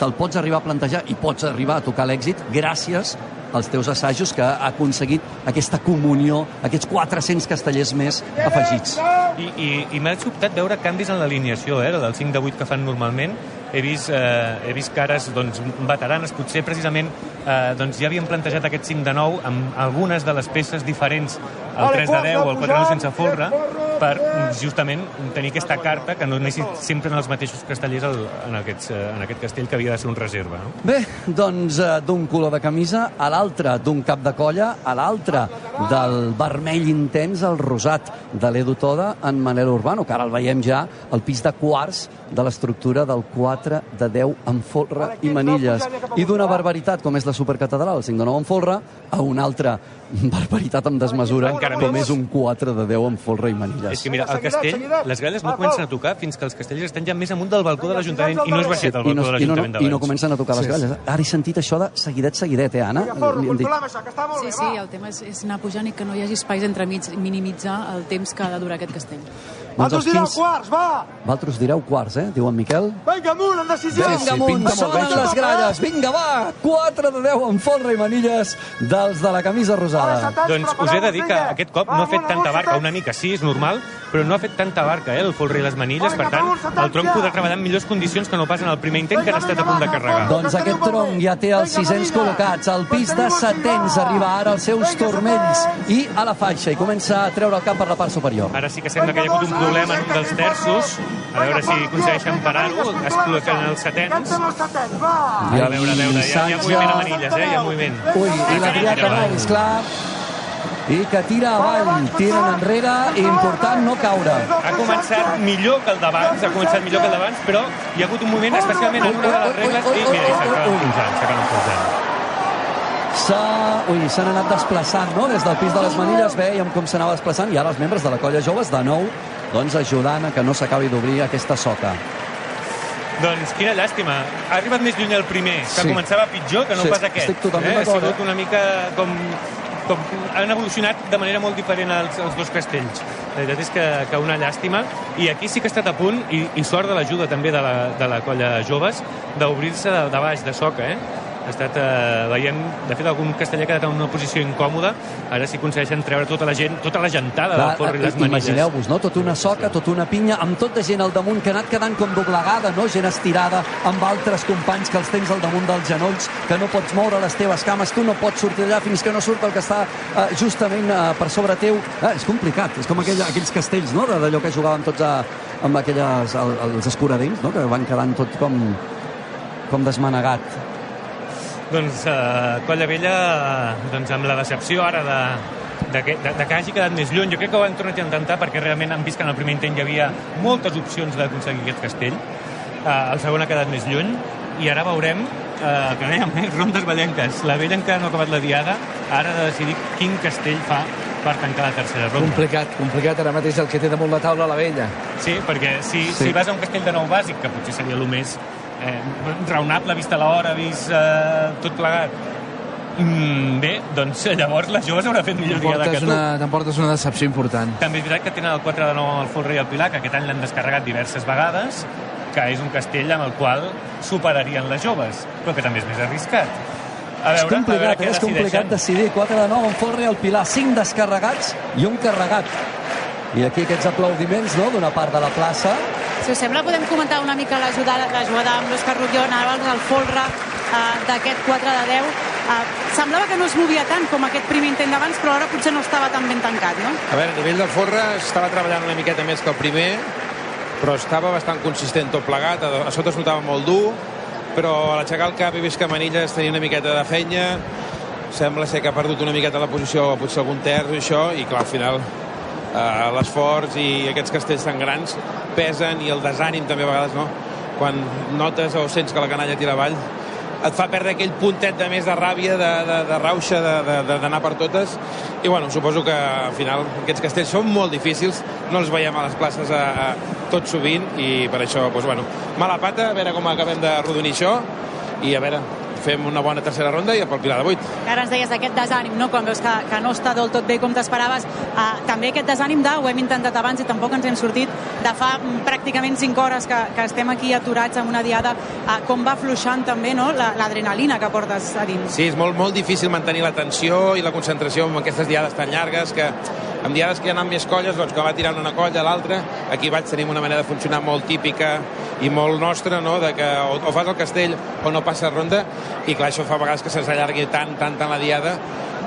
te'l pots arribar a plantejar i pots arribar a tocar l'èxit gràcies als teus assajos que ha aconseguit aquesta comunió, aquests 400 castellers més afegits. I, i, i m'ha sobtat veure canvis en l'alineació, eh, del 5 de 8 que fan normalment. He vist, eh, he vist cares doncs, veteranes, potser precisament eh, doncs, ja havien plantejat aquest 5 de 9 amb algunes de les peces diferents al 3 de 10 o al 4 de 9 sense folre per justament tenir aquesta carta que no anessin sempre en els mateixos castellers en, aquests, eh, en aquest castell que havia de ser un reserva. No? Bé, doncs eh, d'un color de camisa a l'altre d'un cap de colla, a l'altre del vermell intens al rosat de l'Edu Toda en Manel Urbano, que ara el veiem ja al pis de quarts de l'estructura del 4 de 10 en folre i manilles. I d'una barbaritat com és la supercatedral, el 5 de 9 en folre, a una altra barbaritat amb desmesura Encara com més. és un 4 de 10 en folre i manilles. És que mira, el castell, les gralles no comencen a tocar fins que els castellers estan ja més amunt del balcó de l'Ajuntament i no és baixet el balcó no, de l'Ajuntament no, I no d'abans. comencen a tocar les Sí, gralles. Ara he sentit això de seguidet, seguidet, eh, Anna? Sí, sí, el tema és, és anar pujant i que no hi hagi espais entremig, minimitzar el temps que ha de durar aquest castell. doncs els quins... quarts, va! Vosaltres direu quarts, eh? Diu en Miquel. Vinga, amunt, en decisió! Vinga, sí, amunt, pinta molt sonen les gralles. Vinga, va! 4 de 10 en folre i manilles dels de la camisa rosada. Doncs us he de dir que aquest cop no ha fet tanta barca, una mica sí, és normal, però no ha fet tanta barca, eh, el folre i les manilles, per tant, el tronc podrà treballar en millors condicions que no pas en el primer intent, que han estat a punt de carregar. Doncs aquest tronc ja té els 600 col·locats. El pis de setens arriba ara als seus turmells i a la faixa i comença a treure el cap per la part superior. Ara sí que sembla que hi ha hagut un problema en un dels terços, a veure si aconsegueixen parar-ho, es col·loquen els setens, va! a veure, a veure, hi ha, hi ha moviment a manilles, eh, hi ha moviment. Ui, i l'Adrià Carrell, esclar, i que tira avall, tiren enrere, i important no caure. Ha començat millor que el d'abans, ha començat millor que el d'abans, però hi ha hagut un moviment, especialment en una de les regles, i mira, i s'acaben enfonsant, s'acaben enfonsant. S'ha- Ui, s'han anat desplaçant, no?, des del pis de les manilles, veiem com s'anava desplaçant, i ara els membres de la colla joves, de nou, doncs ajudant a que no s'acabi d'obrir aquesta soca. Doncs quina llàstima. Ha arribat més lluny el primer, que Sí. començava pitjor que no Sí, pas aquest. estic totalment eh? Ha sigut eh? una mica com, com... Han evolucionat de manera molt diferent els, els dos castells. La veritat és que, que una llàstima. I aquí sí que ha estat a punt, i, i sort de l'ajuda també de la, de la colla joves, d'obrir-se de, de baix, de soca, eh? Ha estat, eh, veiem, de fet, algun casteller ha quedat en una posició incòmoda. Ara sí aconsegueixen treure tota la gent, tota la gentada del forro i les manilles. Imagineu-vos, no? Tota una soca, tota una pinya, amb tot de gent al damunt que ha anat quedant com doblegada, no? Gent estirada, amb altres companys que els tens al damunt dels genolls, que no pots moure les teves cames, tu no pots sortir d'allà fins que no surt el que està eh, justament eh, per sobre teu. Eh, és complicat, és com aquell, aquells castells, no?, de- d'allò que jugaven tots a, amb aquelles, el, els escuradents, no?, que van quedant tot com, com desmanegat. Doncs uh, Colla Vella, eh, doncs amb la decepció ara de, de, que, de, de que hagi quedat més lluny. Jo crec que ho han tornat a intentar perquè realment han vist que en el primer intent hi havia moltes opcions d'aconseguir aquest castell. Uh, el segon ha quedat més lluny i ara veurem uh, que dèiem, eh, rondes ballenques. La vella encara no ha acabat la diada, ara ha de decidir quin castell fa per tancar la tercera ronda. Complicat, complicat ara mateix el que té damunt la taula la vella. Sí, perquè si, sí. si vas a un castell de nou bàsic, que potser seria el més eh, raonable, vista l'hora, vist eh, tot plegat, mm, bé, doncs llavors les joves hauran fet millor diada que tu. una, t'emportes una decepció important. També és veritat que tenen el 4 de 9 al Folre i al Pilar, que aquest any l'han descarregat diverses vegades, que és un castell amb el qual superarien les joves, però que també és més arriscat. A és veure, a veure complicat, què és complicat decideixen. decidir. 4 de 9 en Folre al Pilar, 5 descarregats i un carregat. I aquí aquests aplaudiments no, d'una part de la plaça. Si us sembla, podem comentar una mica la jugada, la jugada amb l'Òscar Rubió, anaves al folre eh, d'aquest 4 de 10. Eh, semblava que no es movia tant com aquest primer intent d'abans, però ara potser no estava tan ben tancat, no? A veure, a nivell del Forra estava treballant una miqueta més que el primer, però estava bastant consistent tot plegat, a, a sota es notava molt dur, però a l'aixecar el cap he vist que Manilles tenia una miqueta de fenya, sembla ser que ha perdut una miqueta la posició, potser algun terç i això, i clar, al final eh, l'esforç i aquests castells tan grans pesen i el desànim també a vegades, no? Quan notes o sents que la canalla tira avall, et fa perdre aquell puntet de més de ràbia, de, de, de rauxa, d'anar per totes. I bueno, suposo que al final aquests castells són molt difícils, no els veiem a les places a, a, tot sovint i per això, doncs, bueno, mala pata, a veure com acabem de rodonir això i a veure, fem una bona tercera ronda i pel Pilar de 8. Que ara ens deies d'aquest desànim, no? quan veus que, que no està del tot bé com t'esperaves. Uh, també aquest desànim de, ho hem intentat abans i tampoc ens hem sortit, de fa pràcticament 5 hores que, que estem aquí aturats amb una diada, uh, com va fluixant també no? La- l'adrenalina que portes a dins. Sí, és molt, molt difícil mantenir l'atenció i la concentració amb aquestes diades tan llargues que amb diades que hi ha més colles, doncs que va tirant una colla a l'altra, aquí vaig tenim una manera de funcionar molt típica i molt nostra, no?, de que o, o fas el castell o no passa ronda, i clar, això fa vegades que se'ns allargui tant, tant, tant la diada,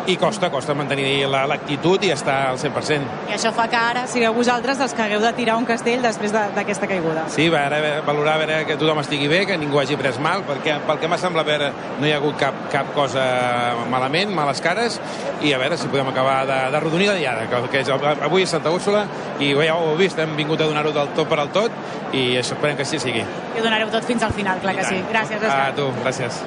i costa, costa mantenir la- l'actitud i estar al 100%. I això fa que ara sigueu vosaltres els que hagueu de tirar un castell després de- d'aquesta caiguda. Sí, va, ara valorar a veure que tothom estigui bé, que ningú hagi pres mal, perquè pel que m'ha semblat veure no hi ha hagut cap, cap cosa malament, males cares, i a veure si podem acabar de, de rodonir la diada, que, que és, avui és Santa Úrsula, i ja ho heu vist, hem vingut a donar-ho del tot per al tot, i això esperem que així sigui. I ho donareu tot fins al final, clar que sí. Gràcies, A Òscar. tu, gràcies.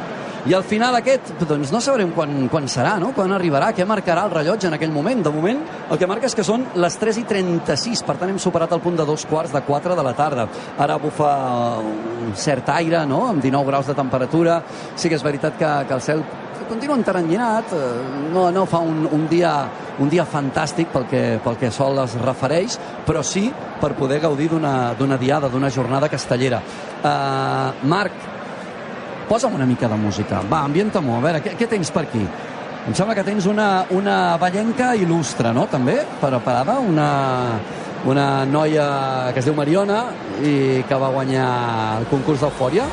I al final aquest, doncs no sabrem quan, quan serà, no? Quan arribarà, què marcarà el rellotge en aquell moment. De moment, el que marca és que són les 3 i 36, per tant hem superat el punt de dos quarts de 4 de la tarda. Ara bufa un cert aire, no?, amb 19 graus de temperatura. Sí que és veritat que, que el cel continua enteranyinat, eh, no, no fa un, un, dia, un dia fantàstic pel que, pel que sol es refereix, però sí per poder gaudir d'una d'una diada, d'una jornada castellera. Uh, Marc, posa'm una mica de música. Va, ambienta-m'ho. A veure, què, què tens per aquí? Em sembla que tens una, una ballenca il·lustre, no?, també, preparada, una, una noia que es diu Mariona i que va guanyar el concurs d'Eufòria.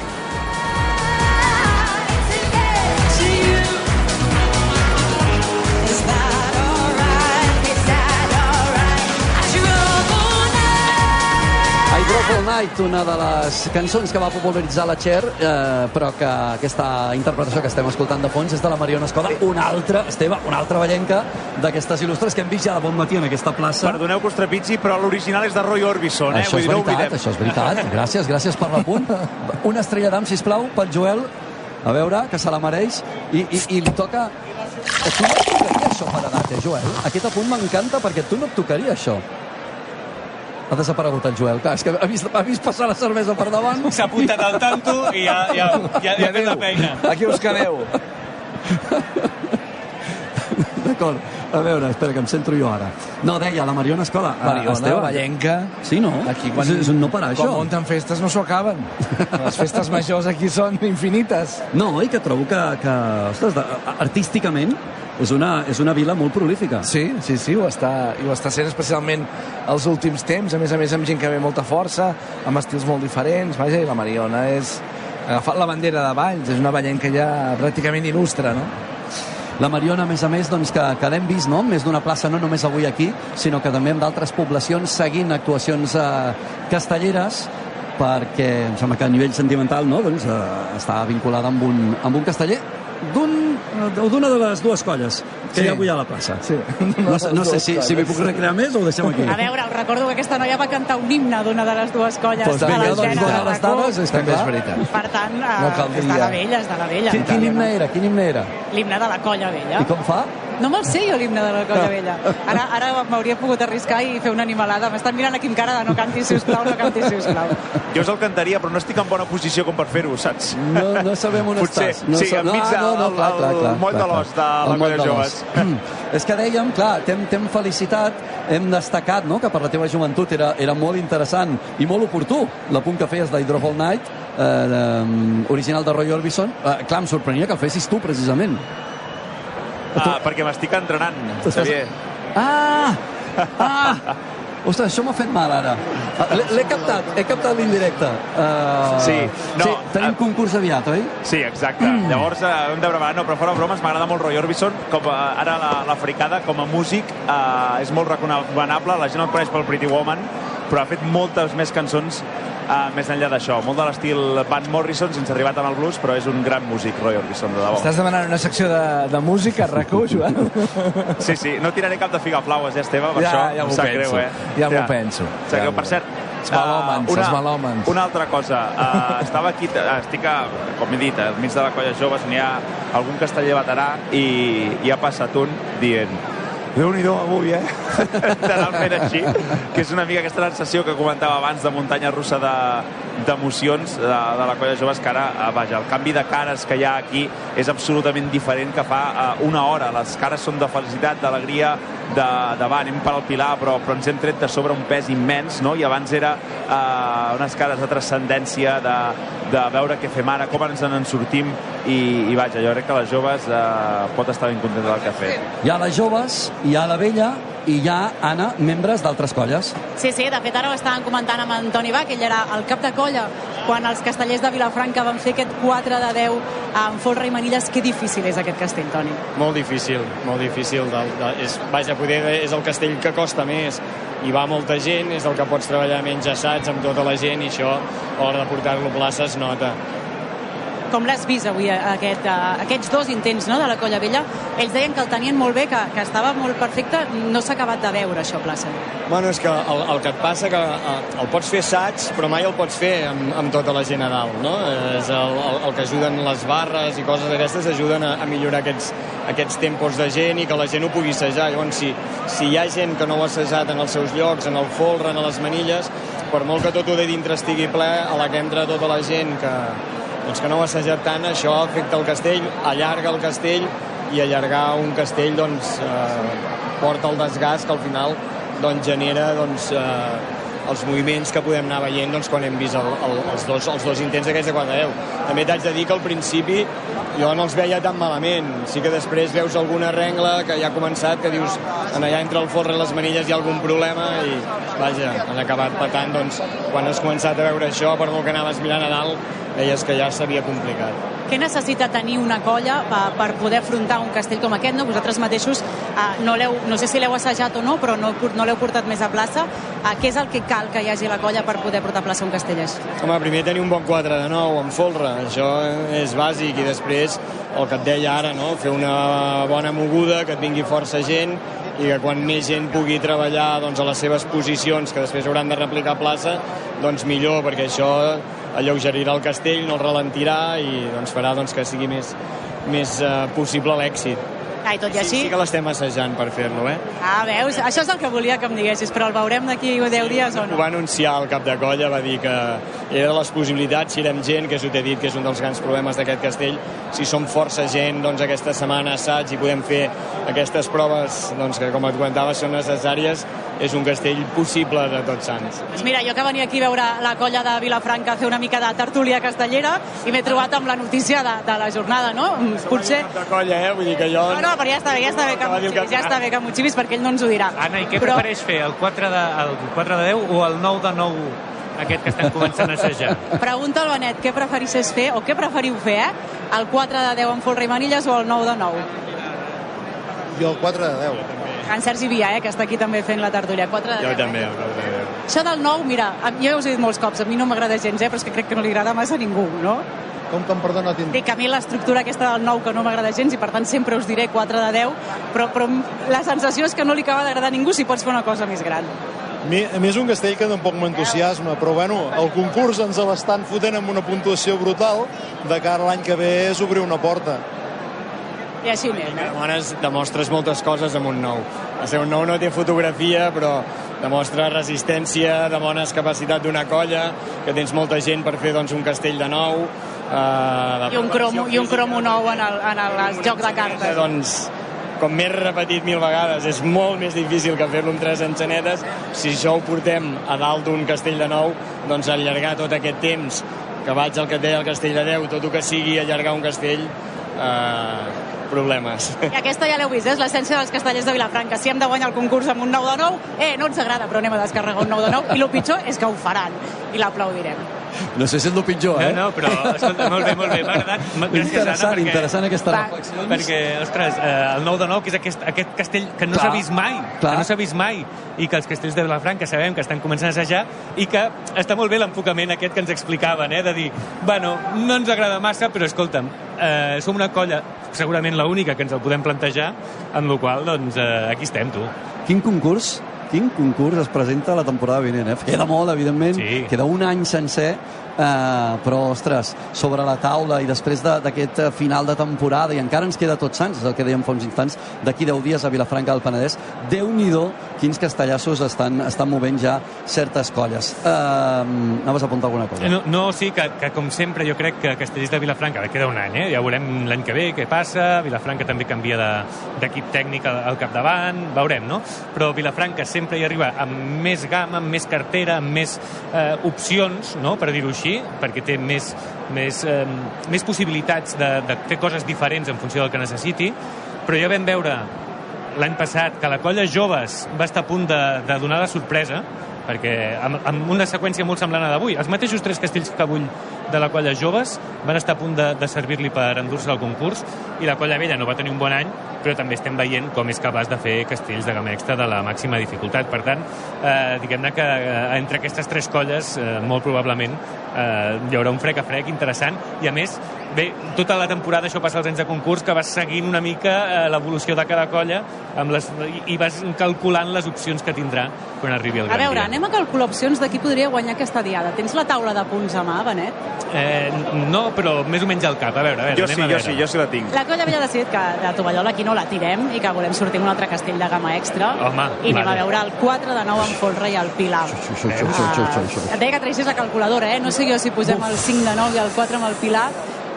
Night, una de les cançons que va popularitzar la Cher, eh, però que aquesta interpretació que estem escoltant de fons és de la Mariona Escoda, una altra, Esteve, una altra ballenca d'aquestes il·lustres que hem vist ja de bon matí en aquesta plaça. Perdoneu que us trepitgi, però l'original és de Roy Orbison, eh? Això és Vull dir, no veritat, això és veritat. Gràcies, gràcies per l'apunt. Una estrella d'am, sisplau, pel Joel. A veure, que se la mereix. I, i, i li toca... A tu no et tocaria això per edat, eh, Joel? Aquest apunt m'encanta perquè tu no et tocaria això. Ha desaparegut el Joel. Clar, és que ha vist, ha vist passar la cervesa per davant. S'ha apuntat al tanto i ja, ja, ja, ja ha fet la feina. Aquí us quedeu. D'acord. A veure, espera, que em centro jo ara. No, deia, la Mariona Escola. Mariona, Esteve. Vallenca... Sí, no? Aquí quan, És, és un no parar, això. Quan munten festes no s'ho acaben. Les festes majors aquí són infinites. No, i que trobo que, que ostres, artísticament és una, és una vila molt prolífica. Sí, sí, sí, ho està, i ho està sent especialment els últims temps, a més a més amb gent que ve molta força, amb estils molt diferents, vaja, i la Mariona és... Ha agafat la bandera de Valls, és una ballenca ja pràcticament il·lustre, no? La Mariona, a més a més, doncs, que, que l'hem vist no? més d'una plaça, no només avui aquí, sinó que també en d'altres poblacions, seguint actuacions eh, castelleres, perquè em sembla que a nivell sentimental no? doncs, eh, està vinculada amb un, amb un casteller d'un o d'una de les dues colles que Sí. hi ha avui a la plaça. Sí. No, sé- no sé si, si m'hi puc recrear més o ho deixem aquí. A veure, us recordo que aquesta noia va cantar un himne d'una de les dues colles Pues a vinga, doncs, de les racó. dades, és També és veritat. Per tant, No és de la vella, és de la vella. Quin, quin himne era? Quin himne era? L'himne de la colla vella. I com fa? No me'l sé jo l'himne de la Colla Vella. Ara, ara m'hauria pogut arriscar i fer una animalada. M'estan mirant aquí amb cara de no cantis, sisplau, no cantis, sisplau. Jo us el cantaria, però no estic en bona posició com per fer-ho, saps? No, no sabem on Potser, estàs. No sí, sa- enmig del no, no, clar, clar, moll de l'os de la Colla de Joves. És que dèiem, clar, t'hem felicitat, hem destacat no, que per la teva joventut era, era molt interessant i molt oportú l'apunt que feies d'Hydro Hall Night, eh, de, original de Roy Orbison. Eh, clar, em sorprenia que el fessis tu, precisament. Ah, perquè m'estic entrenant, Xavier. Ah! Ah! Ostres, això m'ha fet mal, ara. Ah, L'he captat, he captat l'indirecte. Uh, Sí, no, sí, tenim eh, concurs aviat, oi? Sí, exacte. Mm. Llavors eh, hem de preparar, no, però fora bromes, m'agrada molt Roy Orbison, com a, ara la, la fricada, com a músic, eh, és molt reconeguable, la gent el coneix pel Pretty Woman, però ha fet moltes més cançons eh, més enllà d'això. Molt de l'estil Van Morrison, sense arribar tant al blues, però és un gran músic, Roy Orbison, de debò. Estàs demanant una secció de, de música, RAC1, Joan? Sí, sí, no tiraré cap de figaflaues, eh, Esteve, per Ja, això ja m'ho penso, greu, eh? ja m'ho penso. Ja greu. m'ho- Per cert, Els malòmens, els malòmens. Una altra cosa, uh, estava aquí, uh, estic, a, com he dit, al mig de la colla joves, on hi ha algun casteller veterà i, i ha passat un dient Déu-n'hi-do avui, eh? Fent així, que és una mica aquesta sensació que comentava abans de muntanya russa de- d'emocions de, de la colla joves que ara, eh, vaja, el canvi de cares que hi ha aquí és absolutament diferent que fa eh, una hora. Les cares són de felicitat, d'alegria, de, de va, anem per al Pilar, però, però ens hem tret de sobre un pes immens, no? I abans era eh, unes cares de transcendència, de, de veure què fem ara, com ens en sortim, i, i vaja, jo crec que les joves eh, pot estar ben contenta del que ha fet. Hi ha les joves, hi ha la vella i hi ha, Anna, membres d'altres colles. Sí, sí, de fet ara ho estàvem comentant amb Antoni Bach, ell era el cap de colla quan els castellers de Vilafranca van fer aquest 4 de 10 amb Folra i Manilles. Que difícil és aquest castell, Toni. Molt difícil, molt difícil. De, de, és, vaja, poder és el castell que costa més i va molta gent, és el que pots treballar menys assats amb tota la gent i això a l'hora de portar-lo a plaça es nota. Com l'has vist avui, aquest, uh, aquests dos intents no, de la Colla Vella? Ells deien que el tenien molt bé, que, que estava molt perfecte. No s'ha acabat de veure, això, plaça. Bueno, és que el, el que et passa que eh, el pots fer assaig, però mai el pots fer amb, amb tota la gent a dalt, no? És el, el, el que ajuden les barres i coses d'aquestes ajuden a, a millorar aquests, aquests tempos de gent i que la gent ho pugui assajar. Llavors, si, si hi ha gent que no ho ha assajat en els seus llocs, en el folre, en les manilles, per molt que tot ho de dintre estigui ple, a la que entra tota la gent que, doncs que no ho ha assajat tant, això afecta el castell, allarga el castell i allargar un castell doncs, eh, porta el desgast que al final doncs, genera doncs, eh, els moviments que podem anar veient doncs, quan hem vist el, el, els, dos, els dos intents aquests de 4 a 10. També t'haig de dir que al principi jo no els veia tan malament. Sí que després veus alguna rengla que ja ha començat, que dius en allà entre el forre i les manilles hi ha algun problema i vaja, han acabat patant. Doncs, quan has començat a veure això, per molt que anaves mirant a dalt, veies que ja s'havia complicat. Què necessita tenir una colla per, per poder afrontar un castell com aquest? No? Vosaltres mateixos uh, no, no sé si l'heu assajat o no, però no, no l'heu portat més a plaça. Uh, què és el que cal que hi hagi la colla per poder portar a plaça un castell així? Home, primer tenir un bon 4 de 9 amb folre, això és bàsic, i després el que et deia ara, no? fer una bona moguda, que et vingui força gent, i que quan més gent pugui treballar doncs, a les seves posicions, que després hauran de replicar a plaça, doncs millor, perquè això alleugerirà el castell, no el ralentirà i doncs, farà doncs, que sigui més, més eh, possible l'èxit. Ah, i tot i així... Sí que l'estem assajant per fer-lo, eh? Ah, veus? Això és el que volia que em diguessis, però el veurem d'aquí 10 dies o Ho no? va anunciar el cap de colla, va dir que era de les possibilitats, si érem gent, que us ho t'he dit, que és un dels grans problemes d'aquest castell, si som força gent, doncs aquesta setmana assaig i podem fer aquestes proves, doncs que com et comentava són necessàries, és un castell possible de tots sants. Doncs mira, jo que venia aquí a veure la colla de Vilafranca fer una mica de tertúlia castellera i m'he trobat amb la notícia de, de la jornada, no? Potser... De colla, eh? Vull dir que jo... No, no, però ja està bé, ja està bé que m'ho ja està bé que m'ho xivis perquè ell no ens ho dirà. Anna, i què Però- prefereix fer, el 4 de, el 4 de 10 o el 9 de 9 aquest que estem començant a assajar? Pregunta al Benet, què preferisses fer, o què preferiu fer, eh? El 4 de 10 amb folre i manilles o el 9 de 9? Jo el 4 de 10. En Sergi Via, eh, que està aquí també fent la tertúlia. 4 de 10. Jo també, el 4 de 10. Això del 9, mira, a- jo ja us he dit molts cops, a mi no m'agrada gens, eh, però és que crec que no li agrada massa a ningú, no? Com em perdona, tinc... Dic que a mi l'estructura aquesta del 9 que no m'agrada gens i per tant sempre us diré 4 de 10, però, però la sensació és que no li acaba d'agradar a ningú si pots fer una cosa més gran. Mi- A mi és un castell que tampoc m'entusiasma, però bueno, el concurs ens l'estan fotent amb una puntuació brutal de cara a l'any que ve és obrir una porta. I així anem. eh? Demones, demostres moltes coses amb un nou. El seu nou no té fotografia, però demostra resistència, demones capacitat d'una colla, que tens molta gent per fer doncs, un castell de nou. Eh, I un cromo, i un cromo nou en el, en el, el joc de cartes. doncs, com m'he repetit mil vegades, és molt més difícil que fer-lo amb tres enxanetes. Si això ho portem a dalt d'un castell de nou, doncs allargar tot aquest temps que vaig al que té el castell de 10, tot el que sigui allargar un castell, eh, problemes. I aquesta ja l'heu vist, és l'essència dels castellers de Vilafranca. Si hem de guanyar el concurs amb un 9 de 9, eh, no ens agrada, però anem a descarregar un 9 de 9, i el pitjor és que ho faran, i l'aplaudirem. No sé si és el pitjor, eh? No, no, però, escolta, molt bé, molt bé, m'ha agradat. Gràcies, Interessant, Anna, perquè... interessant aquesta Va, reflexions. Perquè, ostres, eh, el 9 de 9, que és aquest, aquest castell que no s'ha vist mai, clar. que no s'ha vist mai, i que els castells de Vilafranca sabem que estan començant a assajar, i que està molt bé l'enfocament aquest que ens explicaven, eh, de dir, bueno, no ens agrada massa, però escolta'm, eh, som una colla, segurament l'única que ens el podem plantejar, en la qual, doncs, eh, aquí estem, tu. Quin concurs quin concurs es presenta la temporada vinent, eh? Queda molt, evidentment, sí. queda un any sencer, eh, però, ostres, sobre la taula i després de- d'aquest eh, final de temporada, i encara ens queda tots sants, és el que dèiem fa uns instants, d'aquí 10 dies a Vilafranca del Penedès, déu nhi quins castellassos estan, estan movent ja certes colles. Eh, anaves a apuntar alguna cosa? No, no sí, que, que com sempre jo crec que Castellers de Vilafranca, ara queda un any, eh? ja veurem l'any que ve què passa, Vilafranca també canvia de- d'equip tècnic al, al capdavant, veurem, no? Però Vilafranca sempre hi arriba amb més gamma, amb més cartera, amb més eh, opcions, no? per dir-ho així, perquè té més, més, eh, més possibilitats de, de fer coses diferents en funció del que necessiti, però ja vam veure l'any passat que la colla joves va estar a punt de, de donar la sorpresa perquè amb, amb una seqüència molt semblant a d'avui. Els mateixos tres castells que vull de la colla joves van estar a punt de, de servir-li per endur-se al concurs i la colla vella no va tenir un bon any però també estem veient com és capaç de fer castells de gamma extra de la màxima dificultat. Per tant, eh, diguem-ne que eh, entre aquestes tres colles eh, molt probablement eh, hi haurà un frec a frec interessant i a més Bé, tota la temporada això passa als anys de concurs, que vas seguint una mica eh, l'evolució de cada colla amb les, i, i vas calculant les opcions que tindrà quan arribi el A gran veure, dia. anem a calcular opcions de qui podria guanyar aquesta diada. Tens la taula de punts a mà, Benet? Eh, no, però més o menys al cap. A veure, a veure, Jo anem sí, a jo veure. sí, jo sí la tinc. La colla vella ha decidit que la tovallola aquí no la tirem i que volem sortir amb un altre castell de gamma extra. Home, I anem vale. a veure el 4 de 9 amb folre i el Pilar. Això, això, això, això, això. Et deia que traguessis la calculadora, eh? No sé jo si posem el 5 de 9 i el 4 amb el Pilar,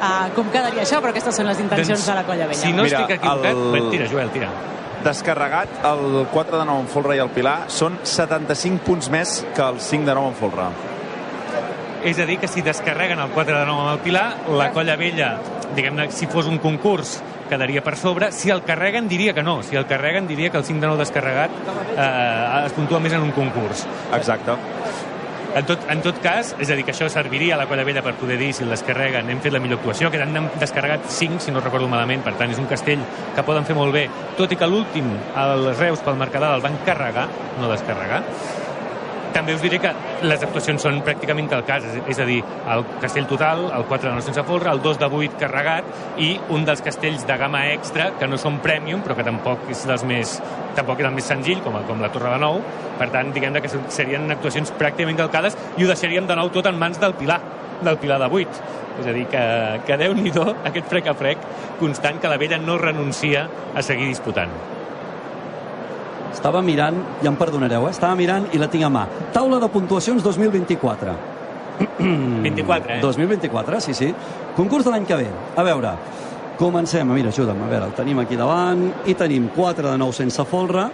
uh, com quedaria això, però aquestes són les intencions de la colla vella. Doncs Si no Mira, estic equivocat... el- Bé, tira, Joel, tira. Descarregat, el 4 de 9 en folre i el Pilar són 75 punts més que el 5 de 9 en folre. És a dir, que si descarreguen el 4 de 9 amb el Pilar, la colla vella, diguem-ne, si fos un concurs, quedaria per sobre. Si el carreguen, diria que no. Si el carreguen, diria que el 5 de 9 descarregat eh, es puntua més en un concurs. Exacte. En tot, en tot cas, és a dir, que això serviria a la colla vella per poder dir si el descarreguen hem fet la millor actuació, que han descarregat 5, si no recordo malament, per tant és un castell que poden fer molt bé, tot i que l'últim, els Reus pel Mercadal el van carregar, no descarregar. També us diré que les actuacions són pràcticament calcades, és- a dir, el castell total, el 4 de 9 sense folre, el 2 de 8 carregat i un dels castells de gamma extra, que no són premium, però que tampoc és dels més, tampoc és el més senzill, com, com la Torre de Nou. Per tant, diguem que serien actuacions pràcticament calcades i ho deixaríem de nou tot en mans del Pilar, del Pilar de 8. És a dir, que, que déu-n'hi-do aquest frec a frec constant que la vella no renuncia a seguir disputant. Estava mirant, ja em perdonareu, eh? estava mirant i la tinc a mà. Taula de puntuacions 2024. 24, eh? 2024, sí, sí. Concurs de l'any que ve. A veure, comencem. Mira, ajuda'm. A veure, el tenim aquí davant. I tenim 4 de 9 sense folre,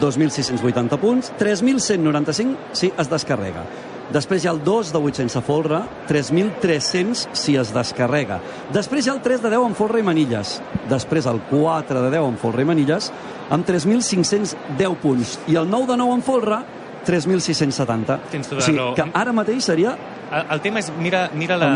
2.680 punts, 3.195 si es descarrega. Després hi ha el 2 de 8 sense folre, 3.300 si es descarrega. Després hi ha el 3 de 10 amb folre i manilles. Després el 4 de 10 amb folre i manilles, amb 3.510 punts. I el 9 de 9 amb folre, 3.670. Tens tota o sigui, raó. que ara mateix seria El, el tema és, mira, mira la,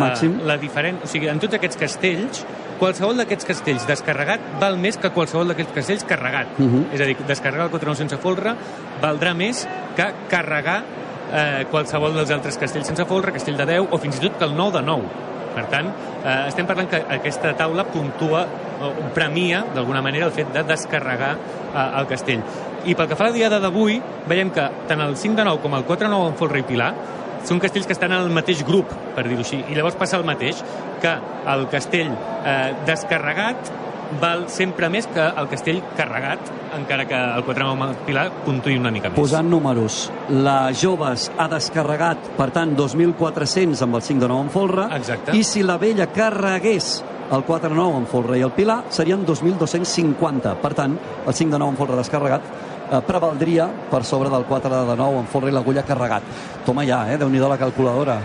la diferent... O sigui, en tots aquests castells, qualsevol d'aquests castells descarregat val més que qualsevol d'aquests castells carregat. Uh -huh. És a dir, descarregar el 4 sense folre valdrà més que carregar eh, qualsevol dels altres castells sense folre, castell de 10 o fins i tot que el 9 de 9. Per tant, eh, estem parlant que aquesta taula puntua o premia, d'alguna manera, el fet de descarregar eh, el castell. I pel que fa a la diada d'avui, veiem que tant el 5 de 9 com el 4 de 9 en folre i pilar són castells que estan en el mateix grup, per dir-ho així. I llavors passa el mateix, que el castell eh, descarregat val sempre més que el castell carregat, encara que el 4 amb el Pilar puntuï una mica més. Posant números, la Joves ha descarregat, per tant, 2.400 amb el 5 de 9 en folre. Exacte. I si la Vella carregués el 4 de 9 en folre i el Pilar, serien 2.250. Per tant, el 5 de 9 en folre descarregat eh, prevaldria per sobre del 4 de 9 en folre i l'agulla carregat. Toma ja, eh? Déu-n'hi-do la calculadora.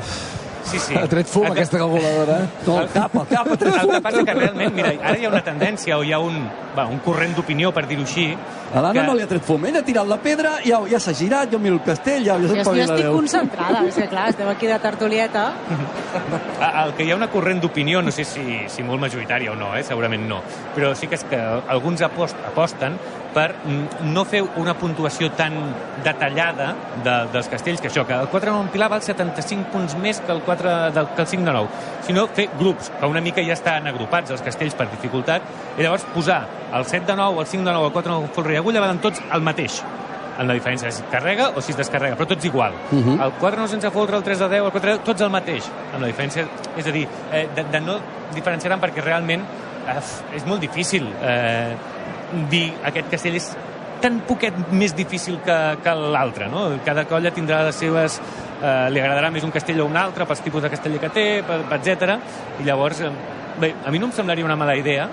Sí, sí. Ha tret fum, aquesta calculadora. No, el cap, el cap, ha tret El que passa que realment, mira, ara hi ha una tendència o hi ha un, va, un corrent d'opinió, per dir-ho així, A l'Anna que- no li ha tret fum. Ell ha tirat la pedra, ja, ja s'ha girat, jo miro el castell, ja, ja Jo, estic Déu. concentrada, és que clar, estem aquí de tertulieta. El que hi ha una corrent d'opinió, no sé si, si molt majoritària o no, eh? segurament no, però sí que és que alguns apost, aposten per mm, no fer una puntuació tan detallada de, dels castells, que això, que el 4 de 9 en Pilar val 75 punts més que el, 4 del, que el 5 de 9, sinó fer grups, que una mica ja estan agrupats els castells per dificultat, i llavors posar el 7 de 9, el 5 de 9, el 4 de 9 folre i agulla valen tots el mateix amb la diferència de si es carrega o si es descarrega, però tots igual. Mhm. El 4 no sense folre, el 3 de 10, el 4 de 10, tots el mateix, amb la diferència, és a dir, eh, de, de no diferenciar perquè realment eh, és molt difícil eh, dir aquest castell és tan poquet més difícil que, que l'altre, no? Cada colla tindrà les seves... Eh, li agradarà més un castell o un altre pels tipus de castell que té, etc. I llavors, eh, bé, a mi no em semblaria una mala idea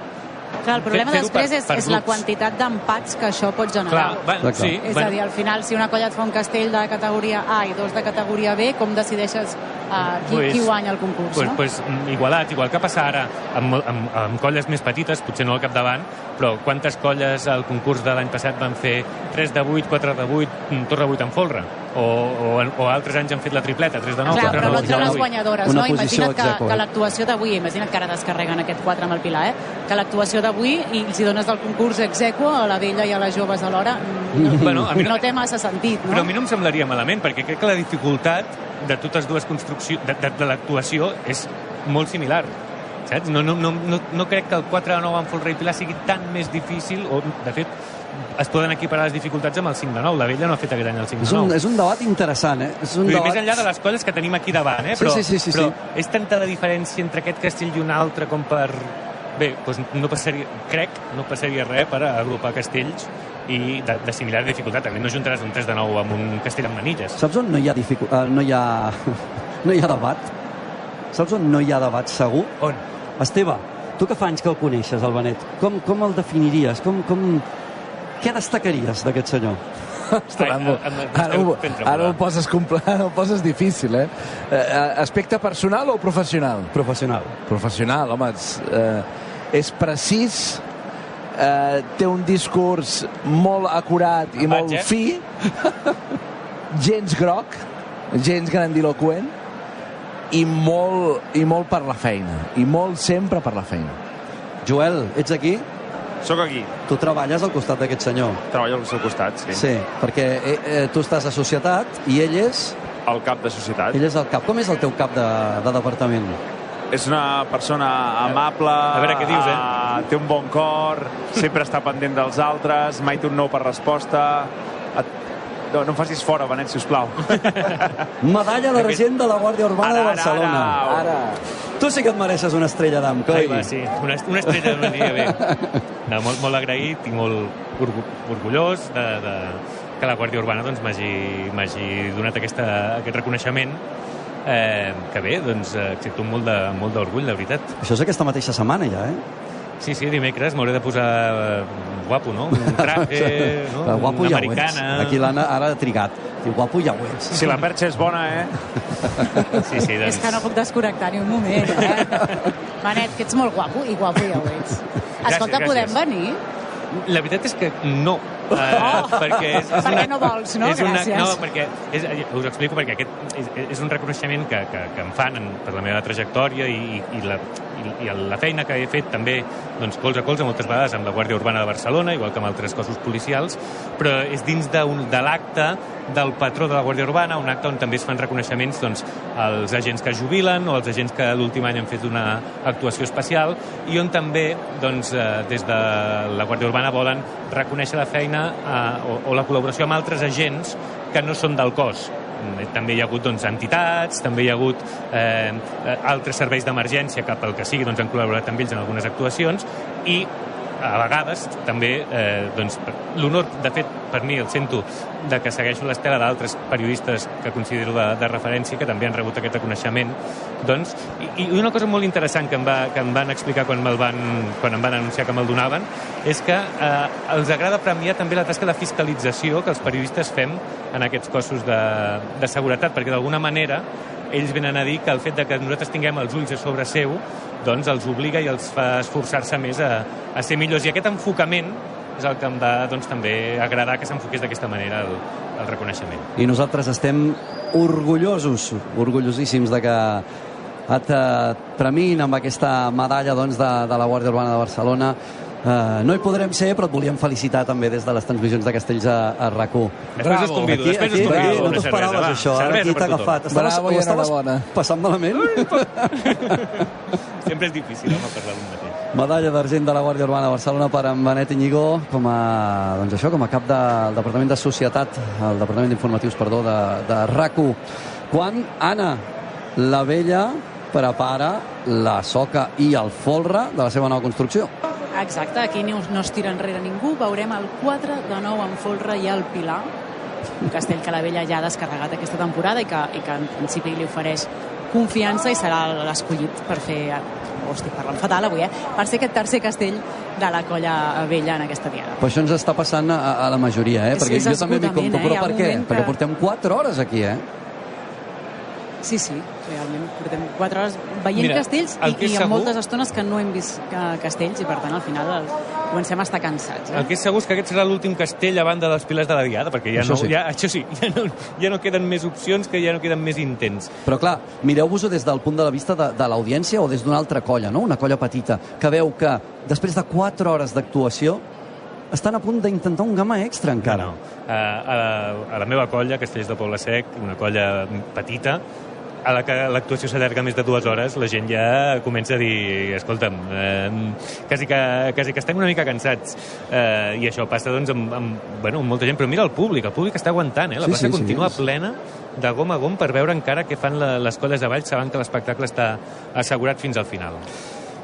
Clar, el problema després per- és, per és la quantitat d'empats que això pot generar. Clar, bueno, sí, és bueno. a dir, al final, si una colla et fa un castell de categoria A i dos de categoria B, com decideixes uh, qui, Pues- qui guanya el concurs, pues, no? pues, mm, igualat, igual que passa ara amb, amb, amb colles més petites, potser no al capdavant, però quantes colles al concurs de l'any passat van fer 3 de 8, 4 de 8, mm, torre 8 en folre? O, o, o altres anys han fet la tripleta, 3 de 9, Clar, 4 però de no 9, et treu les 8. guanyadores, Una no? Imagina't que, que l'actuació d'avui, imagina't que ara descarreguen aquest 4 amb el Pilar, eh? que l'actuació d'avui, i hi dones del concurs exequa a la vella i a les joves alhora, no, Bueno, a mi no- no té massa sentit, no? Però a mi no em semblaria malament, perquè crec que la dificultat de totes dues construccions, l'actuació, és molt similar. Saps? No, no, no, no, no crec que el 4 de 9 en Folre i Pilar sigui tan més difícil, o, de fet, es poden equiparar les dificultats amb el 5 de 9. La vella no ha fet aquest any el 5 És de un, 9. és un debat interessant, eh? És un dir, debat... més enllà de les colles que tenim aquí davant, eh? Sí, Però, sí, sí, sí, però sí. és tanta la diferència entre aquest castell i un altre com per... Bé, doncs no passaria, crec, no passaria res per agrupar castells i de, de similar dificultat. També no juntaràs un 3 de 9 amb un castell amb manilles. Saps on no hi ha, dificu... uh, no hi ha... no hi ha debat? Saps on no hi ha debat segur? On? Esteve, tu que fa anys que el coneixes, el Benet, com, com el definiries? Com, com... Què destacaries d'aquest senyor? Ostres, ara, ara, ho, ara ho poses, compl- ara ho poses difícil, eh? eh? Aspecte personal o professional? Professional. Professional, home, és, eh, és precís, eh, té un discurs molt acurat i molt Vaig, eh? fi, gens groc, gens grandiloquent, i molt, i molt per la feina, i molt sempre per la feina. Joel, ets aquí? Sóc aquí. Tu treballes al costat d'aquest senyor. Treballo al seu costat, sí. Sí, perquè eh, eh, tu estàs a societat i ell és... El cap de societat. Ell és el cap. Com és el teu cap de, de departament? És una persona amable, A veure què dius, eh? eh, té un bon cor, sempre està pendent dels altres, mai té un no per resposta. No, no em facis fora, Benet, sisplau. Medalla d'argent de la Guàrdia Urbana Ara, de ara, Barcelona. ara. Tu sí que et mereixes una estrella d'am, coi. Ai, va, sí, una, una estrella m'aniria bé. No, molt, molt agraït i molt orgu orgullós de, de, que la Guàrdia Urbana doncs, m'hagi donat aquesta, aquest reconeixement eh, que bé, doncs eh, accepto amb molt de- amb molt d'orgull, de veritat. Això és aquesta mateixa setmana, ja, eh? Sí, sí, dimecres m'hauré de posar eh, guapo, no? Un traje, no? Guapo Una ja ho ets. americana. Aquí l'Anna ara ha trigat. Diu, guapo ja ho ets. Si la perxa és bona, eh? Sí, sí, És que no puc desconnectar ni un moment, eh? Manet, que ets molt guapo, i guapo ja ho ets. Escolta, gràcies. podem venir? La veritat és que no. Uh, Oh! perquè és, és Perquè no vols, no? És una, Gràcies. no, perquè és, us ho explico perquè aquest és, és un reconeixement que, que, que em fan en, per la meva trajectòria i, i, la, i, i la feina que he fet també doncs, colze a colze moltes vegades amb la Guàrdia Urbana de Barcelona, igual que amb altres cossos policials, però és dins de, de l'acte del patró de la Guàrdia Urbana, un acte on també es fan reconeixements doncs, als agents que jubilen o als agents que l'últim any han fet una actuació especial i on també doncs, eh, des de la Guàrdia Urbana volen reconèixer la feina eh, o, o la col·laboració amb altres agents que no són del cos. Mm, També hi ha hagut doncs, entitats, també hi ha hagut eh, eh, altres serveis d'emergència que pel que sigui doncs, han col·laborat amb ells en algunes actuacions i a vegades també eh, doncs, l'honor, de fet, per mi el sento de que segueixo l'estela d'altres periodistes que considero de, de referència, que també han rebut aquest reconeixement, doncs, i, i una cosa molt interessant que em, va, que em van explicar quan, me'l van, quan em van anunciar que me'l donaven, és que eh, els agrada premiar també la tasca de fiscalització que els periodistes fem en aquests cossos de, de seguretat, perquè d'alguna manera ells venen a dir que el fet de que nosaltres tinguem els ulls a sobre seu doncs els obliga i els fa esforçar-se més a, a ser millors. I aquest enfocament és el que em va doncs, també agradar que s'enfoqués d'aquesta manera el, el reconeixement. I nosaltres estem orgullosos, orgullosíssims de que et eh, premin amb aquesta medalla doncs, de, de la Guàrdia Urbana de Barcelona. Uh, no hi podrem ser, però et volíem felicitar també des de les transmissions de Castells a, a RAC1. Després us convido, aquí, després us aquí, convido aquí, no una t'ho esperaves, cervesa, va. això. Ara Cervesa aquí per t'ha agafat. Estaves, Bravo ho estaves passant malament? Sempre és difícil, home, parlar d'un mateix. Medalla d'argent de la Guàrdia Urbana de Barcelona per en Benet Iñigó com a, doncs això, com a cap del Departament de Societat, el Departament d'Informatius, perdó, de, de RAC1. Quan Anna, la vella, prepara la soca i el folre de la seva nova construcció. Exacte, aquí no, no es tira enrere ningú. Veurem el 4 de nou en folre i el Pilar, un castell que la vella ja ha descarregat aquesta temporada i que, i que en principi li ofereix confiança i serà l'escollit per fer oh, estic parlant fatal avui, eh? per ser aquest tercer castell de la colla vella en aquesta diada. Però això ens està passant a, a la majoria, eh? És- Perquè és jo també m'hi compto. eh? Però per què? moment Perquè que- portem 4 hores aquí, eh? Sí, sí, realment portem 4 hores veient Mira, castells el i, i en segur- moltes estones que no hem vist ca- castells i per tant al final el, comencem a estar cansats. Eh? El que és segur és que aquest serà l'últim castell a banda dels pilars de la Diada, perquè ja Això no, sí. ja, això sí, ja no, ja no queden més opcions, que ja no queden més intents. Però clar, mireu-vos-ho des del punt de vista de, de l'audiència o des d'una altra colla, no? Una colla petita, que veu que després de 4 hores d'actuació estan a punt d'intentar un gamma extra encara. No, no. A, a, la, a la meva colla, Castells de Poble Sec, una colla petita, a la que l'actuació s'allarga més de dues hores, la gent ja comença a dir, escolta'm, eh, quasi, que, quasi que estem una mica cansats. Eh, I això passa, doncs, amb, amb, bueno, amb molta gent. Però mira el públic, el públic està aguantant, eh? La Sí, plaça sí, sí. continua plena de gom a gom per veure encara què fan la, les colles de ball, sabent que l'espectacle està assegurat fins al final.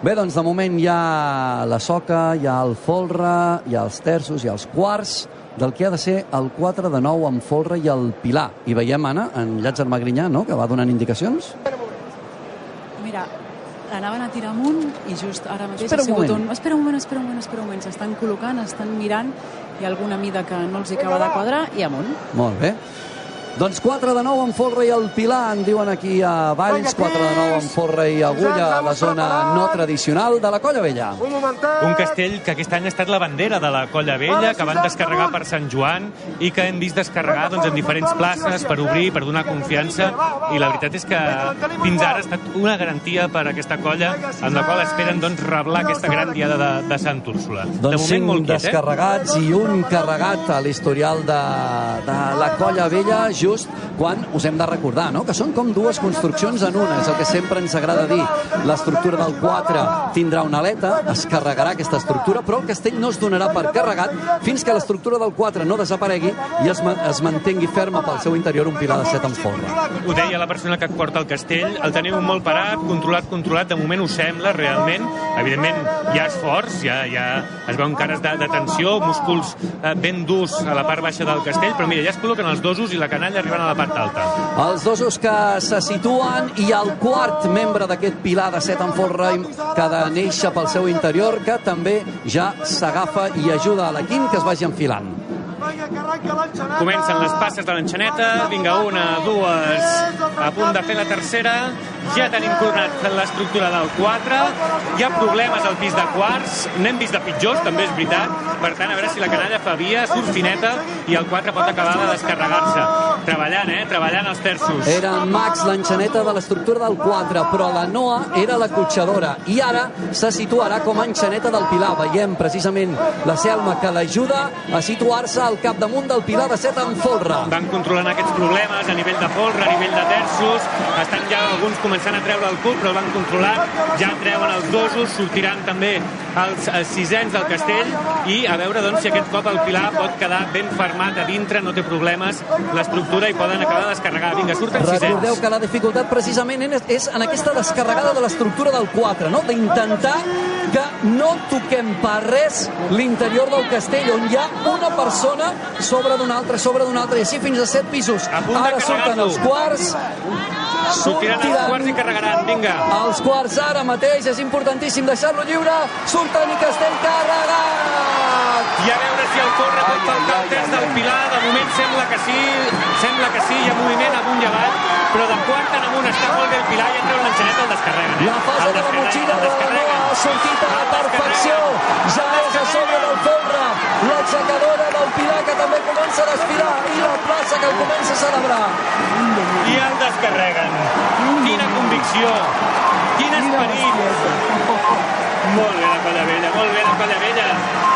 Bé, doncs de moment hi ha la soca, hi ha el folre, hi ha els terços, hi ha els quarts, del que ha de ser el 4 de nou amb folre i el pilar. I veiem, Anna, en Llàtzer Magrinyà, no?, que va donant indicacions. Mira, anaven a tirar amunt i just ara mateix Espera ha un sigut moment. un... Espera un moment, espera un moment, espera un moment. S'estan col·locant, estan mirant, hi ha alguna mida que no els hi acaba de quadrar i amunt. Molt bé. Doncs 4 de nou amb folre i el Pilar, en diuen aquí a Valls, 4 de nou amb folre i agulla a la zona no tradicional de la Colla Vella. Un castell que aquest any ha estat la bandera de la Colla Vella, que van descarregar per Sant Joan i que hem vist descarregar doncs, en diferents places per obrir, per donar confiança. I la veritat és que fins ara ha estat una garantia per a aquesta colla, en la qual esperen doncs, reblar aquesta gran diada de, de Sant Úrsula. de Doncs moment molt 5 quiet, eh? descarregats i un carregat a l'historial de, de la Colla Vella, just quan us hem de recordar, no?, que són com dues construccions en una, és el que sempre ens agrada dir. L'estructura del 4 tindrà una aleta, es carregarà aquesta estructura, però el castell no es donarà per carregat fins que l'estructura del 4 no desaparegui i es, es mantengui ferma pel seu interior un pilar de 7 en folre. Ho deia la persona que porta el castell, el teniu molt parat, controlat, controlat, de moment ho sembla, realment. Evidentment, hi ha esforç, ja, ja es veuen cares de, de tensió, músculs eh, ben durs a la part baixa del castell, però mira, ja es col·loquen els dosos i la canalla arribant a la part alta. Els dosos que se situen i el quart membre d'aquest pilar de set en folre que ha de néixer pel seu interior, que també ja s'agafa i ajuda a l'equip que es vagi enfilant. Comencen les passes de l'enxaneta, vinga, una, dues, a punt de fer la tercera, ja tenim coronat l'estructura del 4, hi ha problemes al pis de quarts, n'hem vist de pitjors, també és veritat, per tant, a veure si la canalla fa via, surt fineta, i el 4 pot acabar de descarregar-se. Treballant, eh? Treballant els terços. Era en Max l'enxaneta de l'estructura del 4, però la Noa era la cotxadora. I ara se situarà com a enxaneta del Pilar. Veiem precisament la Selma que l'ajuda a situar-se al capdamunt del Pilar de 7 en folre. Van controlant aquests problemes a nivell de folre, a nivell de terços, estan ja alguns començant a treure el cul, però el van controlant, ja en treuen els dosos, sortiran també els, els sisens del castell i a veure doncs, si aquest cop el Pilar pot quedar ben fermat a dintre, no té problemes l'estructura i poden acabar de descarregar. Vinga, surten Recordeu sisens. que la dificultat precisament és, en aquesta descarregada de l'estructura del 4, no? d'intentar que no toquem per res l'interior del castell, on hi ha una persona sobre d'una altra, sobre d'una altra, i així fins a set pisos. de Ara surten els quarts, Sortiran els quarts i carregaran, vinga. Els quarts ara mateix, és importantíssim deixar-lo lliure, surten i Castell carregat! I a veure si el corre pot faltar el test del Pilar. De moment sembla que sí, sembla que sí, hi ha moviment amunt i avall, però de quart en amunt està molt bé el Pilar i entra un l'enxanet, el descarreguen. Eh? La fase El de la motxilla el de la descarreguen. Noa ha sortit a la perfecció. Ja és a sobre del folre. L'aixecadora del Pilar que també comença a desfilar i la plaça que comença a celebrar. I el descarreguen. Quina convicció, quin esperit. Molt bé la colla vella, molt bé la colla vella.